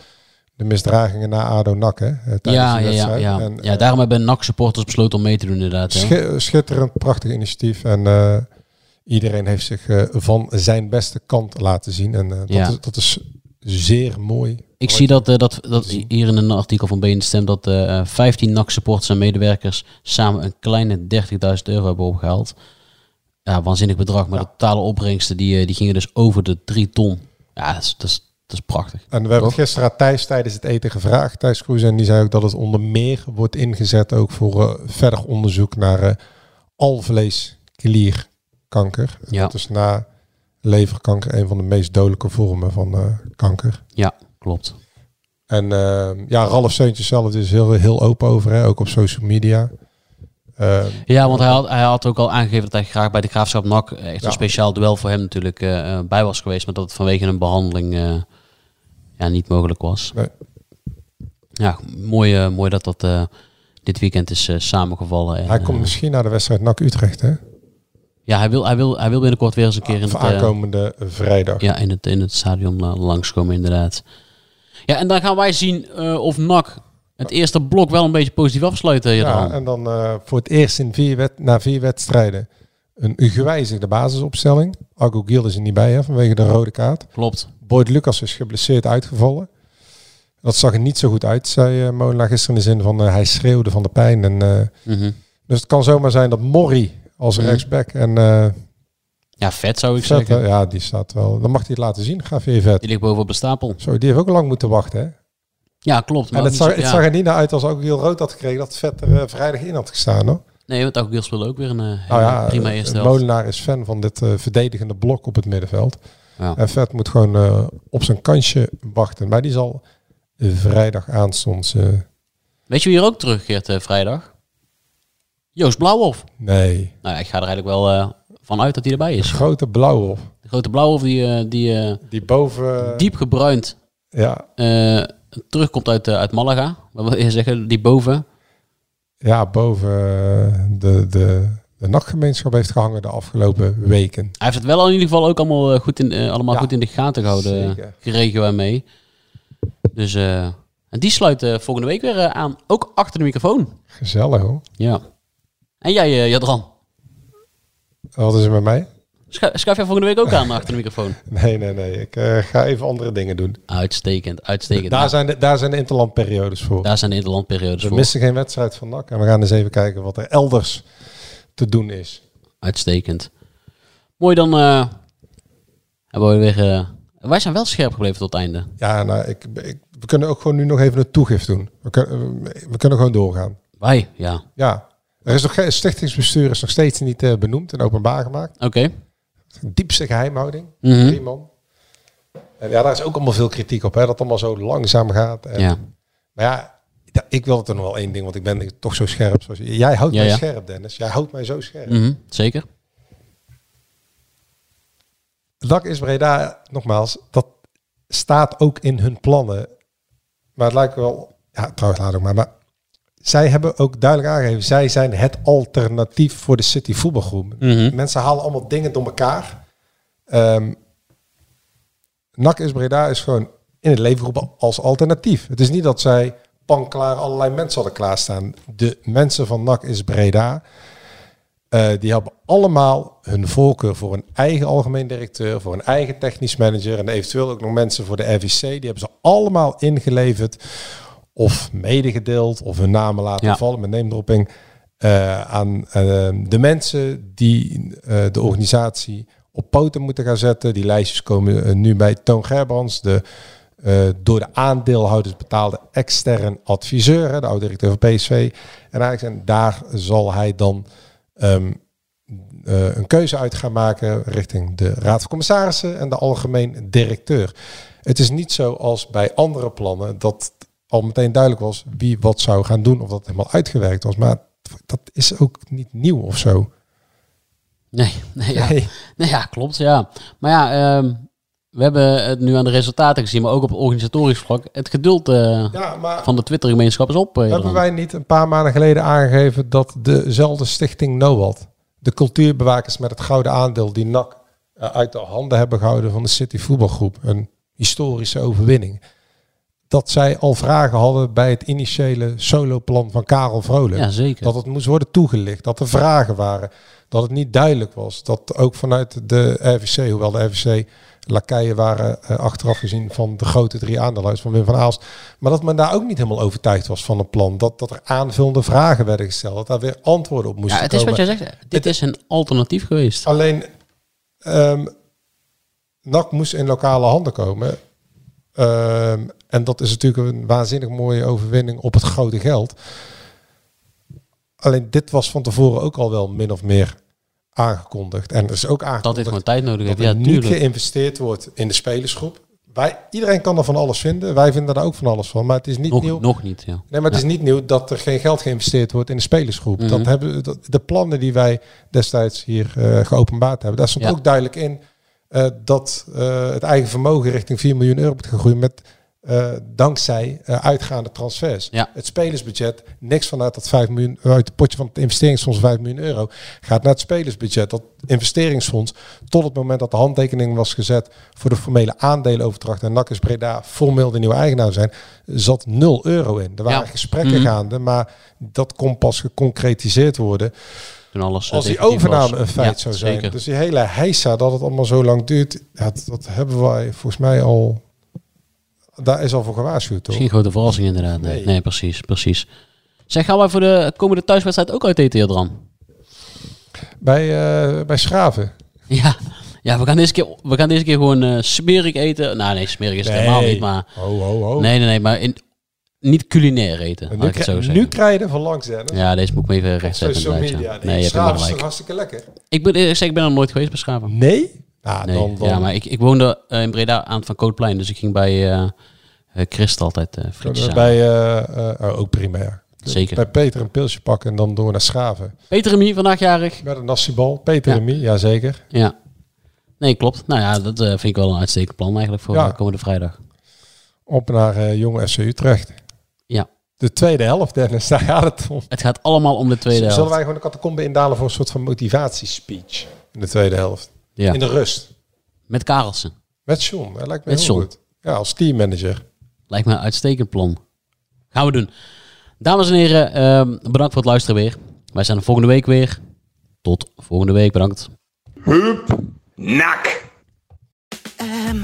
de misdragingen na ADO NAC, hè? Tijdens Ja, ja, ja, ja. En, ja, daarom hebben NAC-supporters besloten om mee te doen inderdaad. hè. Schi- schitterend, prachtig initiatief. En iedereen heeft zich eh, van zijn beste kant laten zien. En eh, dat, Ja. is, dat is zeer mooi. Ik zie dat, eh, dat, dat hier in een artikel van BN Stem dat eh 15 NAC-supporters en medewerkers samen een kleine 30.000 euro hebben opgehaald. Ja, waanzinnig bedrag. Maar de totale opbrengsten die, die gingen dus over de 3 ton. Ja, dat is, dat is, dat is prachtig. En we hebben gisteren aan Thijs tijdens het eten gevraagd, Thijs Kroes. En die zei ook dat het onder meer wordt ingezet ook voor verder onderzoek naar eh alvleesklierkanker. Ja. Dat is na leverkanker een van de meest dodelijke vormen van eh, kanker. Ja, klopt. En eh, ja, Ralf Seuntjes zelf is heel, heel open over, hè, ook op social media. Eh, Ja, want hij had, hij had ook al aangegeven dat hij graag bij de Graafschap NAC echt Ja. een speciaal duel voor hem natuurlijk eh, eh, bij was geweest. Maar dat het vanwege een behandeling eh, ja, niet mogelijk was. Nee. Ja, mooi, eh, mooi dat dat eh, dit weekend is eh, samengevallen. En, hij komt eh, misschien naar de wedstrijd NAC Utrecht, hè? Ja, hij wil, hij, wil, hij wil binnenkort weer eens een keer in het, eh, aankomende vrijdag. ja, in het, in het stadion uh, langskomen inderdaad. Ja, en dan gaan wij zien eh, of NAC het eerste blok wel een beetje positief afsluiten. Ja, en dan eh, voor het eerst in vier na vier wedstrijden een, gewijzigde basisopstelling. Agu Gil is er niet bij hè, vanwege de rode kaart. Klopt. Boyd Lucas is geblesseerd uitgevallen. Dat zag er niet zo goed uit, zei uh, Molenaar gisteren in de zin van eh, hij schreeuwde van de pijn. En, eh, Mhm. Dus het kan zomaar zijn dat Morrie als Mhm. rechtsback en eh, Ja, vet zou ik Vet, zeggen. ja, die staat wel. Dan mag hij het laten zien. Ga weer vet. Die ligt boven op de stapel. Zo, die heeft ook lang moeten wachten, hè? Ja, klopt. maar En het zag, het ja. zag er niet naar uit als ook heel rood had gekregen dat Vet er eh, vrijdag in had gestaan, hoor. Nee, want ook Gil speelde ook weer een eh, Nou ja, prima eerste helft. Molenaar is fan van dit eh, verdedigende blok op het middenveld. Ja. En Vet moet gewoon eh, op zijn kansje wachten. Maar die zal vrijdag aanstonds... eh, Weet je wie hier ook terugkeert vrijdag? Joost Blauwhof. nee, Nou ja, ik ga er eigenlijk wel eh, van uit dat hij erbij de is. grote blauwe op. De grote Blauwhof die, eh, die eh, Die boven... diep gebruind Ja, terugkomt uit, uit Malaga. Wat wil je zeggen? Die boven. ja, boven de, de, de nachtgemeenschap heeft gehangen de afgelopen weken. Hij heeft het wel in ieder geval ook allemaal, goed, in, allemaal Ja, goed in de gaten gehouden. zeker. eh, Kregen wij mee. Dus en die sluit volgende week weer aan. Ook achter de microfoon. Gezellig, hoor. Ja. En jij, eh Jadran? Wat is er met mij? Schu- Schuif jij volgende week ook aan achter de microfoon? [laughs] Nee, nee, nee. Ik eh, ga even andere dingen doen. Uitstekend, uitstekend. Daar Nou, zijn de, daar zijn de interlandperiodes voor. daar zijn de interlandperiodes We voor. missen geen wedstrijd van NAC. En we gaan eens even kijken wat er elders te doen is. Uitstekend. Mooi, dan eh, hebben we weer... wij zijn wel scherp gebleven tot het einde. Ja, nou, ik, ik, we kunnen ook gewoon nu nog even een toegift doen. We, kunnen we kunnen gewoon doorgaan. Wij, ja. Ja. Er is nog geen stichtingsbestuur is nog steeds niet eh, benoemd en openbaar gemaakt. Oké. Diepste geheimhouding. Mhm. Drie man. En ja, daar is ook allemaal veel kritiek op, hè, dat het allemaal zo langzaam gaat. En, Ja. Maar ja, ik wil het er nog wel één ding, want ik ben toch zo scherp. Zoals, jij houdt Ja, mij ja. scherp, Dennis. Jij houdt mij zo scherp. Mhm, Zeker. Dak is Breda, nogmaals, dat staat ook in hun plannen. Maar het lijkt wel, ja, trouwens laat ook maar, maar zij hebben ook duidelijk aangegeven, zij zijn het alternatief voor de City voetbalgroep. Mhm. Mensen halen allemaal dingen door elkaar. Ehm NAC is Breda is gewoon in het leven geroepen als alternatief. Het is niet dat zij panklaar allerlei mensen hadden klaarstaan. De mensen van NAC is Breda, eh, die hebben allemaal hun voorkeur voor een eigen algemeen directeur, voor een eigen technisch manager en eventueel ook nog mensen voor de RVC. Die hebben ze allemaal ingeleverd of medegedeeld of hun namen laten Ja. vallen met neemdropping eh, aan eh, de mensen die eh, de organisatie op poten moeten gaan zetten. Die lijstjes komen nu bij Toon Gerbrands, de door de aandeelhouders betaalde extern adviseur, hè, de oud-directeur van PSV. En eigenlijk zijn, daar zal hij dan ehm, eh, een keuze uit gaan maken richting de Raad van Commissarissen en de algemeen directeur. Het is niet zo als bij andere plannen dat al meteen duidelijk was wie wat zou gaan doen of dat helemaal uitgewerkt was. Maar dat is ook niet nieuw of zo. Nee, nee, ja. Nee. Nee, ja, klopt, ja. Maar ja, ehm, we hebben het nu aan de resultaten gezien, maar ook op organisatorisch vlak. Het geduld eh, Ja, van de Twittergemeenschap is op. eh, hebben wij niet een paar maanden geleden aangegeven dat dezelfde stichting NOAD, de cultuurbewakers met het gouden aandeel die NAC eh, uit de handen hebben gehouden van de City voetbalgroep, een historische overwinning, dat zij al vragen hadden bij het initiële soloplan van Karel Vrolijk. Ja, zeker. Dat het moest worden toegelicht, dat er vragen waren, dat het niet duidelijk was. Dat ook vanuit de RVC, hoewel de RVC lakeien waren eh, achteraf gezien van de grote drie aandeelhouders van Wim van Aalst. Maar dat men daar ook niet helemaal overtuigd was van het plan. Dat, dat er aanvullende vragen werden gesteld, dat daar weer antwoorden op moesten Ja, het is wat komen. jij zegt. Dit is een alternatief geweest. Alleen, ehm NAC moest in lokale handen komen. Ehm, en dat is natuurlijk een waanzinnig mooie overwinning op het grote geld. Alleen dit was van tevoren ook al wel min of meer aangekondigd. En er is ook aangekondigd Dat dit gewoon tijd nodig heeft. Ja, niet tuurlijk. geïnvesteerd wordt in de spelersgroep. Wij, iedereen kan er van alles vinden. Wij vinden daar ook van alles van. Maar het is niet Nog, nieuw. nog niet, ja. Nee, maar het Ja. is niet nieuw dat er geen geld geïnvesteerd wordt in de spelersgroep. Mhm. Dat hebben, dat, de plannen die wij destijds hier eh, geopenbaard hebben, daar stond Ja. ook duidelijk in eh, dat eh, het eigen vermogen richting 4 miljoen euro moet gaan groeien met eh, dankzij uitgaande transfers. Ja. Het spelersbudget, niks vanuit dat 5 miljoen, uit het potje van het investeringsfonds 5 miljoen euro, gaat naar het spelersbudget. Dat investeringsfonds, tot het moment dat de handtekening was gezet voor de formele aandelenoverdracht en NAC is Breda formeel de nieuwe eigenaar zijn, zat 0 euro in. Er waren Ja. gesprekken Mhm. gaande, maar dat kon pas geconcretiseerd worden Alles, eh, als die overname was. een feit Ja, zou zijn. zeker. Dus die hele heisa dat het allemaal zo lang duurt, ja, dat, dat hebben wij volgens mij al. Daar is al voor gewaarschuwd, toch? Misschien grote verrassing inderdaad. Nee, Nee. precies, precies. Zeg, gaan wij voor de komende thuiswedstrijd ook uit eten, Jadran? Bij, eh, bij Schraven. [laughs] Ja. ja, we gaan deze keer, we gaan deze keer gewoon eh, smerig eten. Nou nee, smerig is het helemaal niet, maar... Ho, ho, ho. Nee, nee, nee, maar in, niet culinair eten, En nu, ik het zo nu krijg je er van langs, Dennis. Ja, deze moet ik me even rechtzetten. Social media. ja. Nee, Nee, je hebt is toch hartstikke lekker? Ik ben, ik, zeg, ik ben nog nooit geweest bij Schaven. Nee? Nou, Nee, dan, dan, Ja, maar ik, ik woonde eh, in Breda aan het Van Kootplein, dus ik ging bij eh eh, Christ altijd frietjes halen. bij, oh, ook prima, ja. Zeker. Bij Peter een pilsje pakken en dan door naar Schaven. Peter Remy, vandaag jarig. Met een nassibal. Peter Ja. en Mie, jazeker. Ja. Nee, klopt. Nou ja, dat vind ik wel een uitstekend plan eigenlijk voor komende vrijdag. Op naar jonge FC Utrecht. Ja. De tweede helft, Dennis, daar gaat het om. Het gaat allemaal om de tweede Zullen helft. wij gewoon de catacombe indalen voor een soort van motivatiespeech in de tweede helft? Ja. In de rust. Met Karelsen. Met John, dat lijkt me Met heel John. goed. Ja, als teammanager. Lijkt me een uitstekend plan. Gaan we doen. Dames en heren, ehm, bedankt voor het luisteren weer. Wij zijn er volgende week weer. Tot volgende week. Bedankt. Nak! Ehm,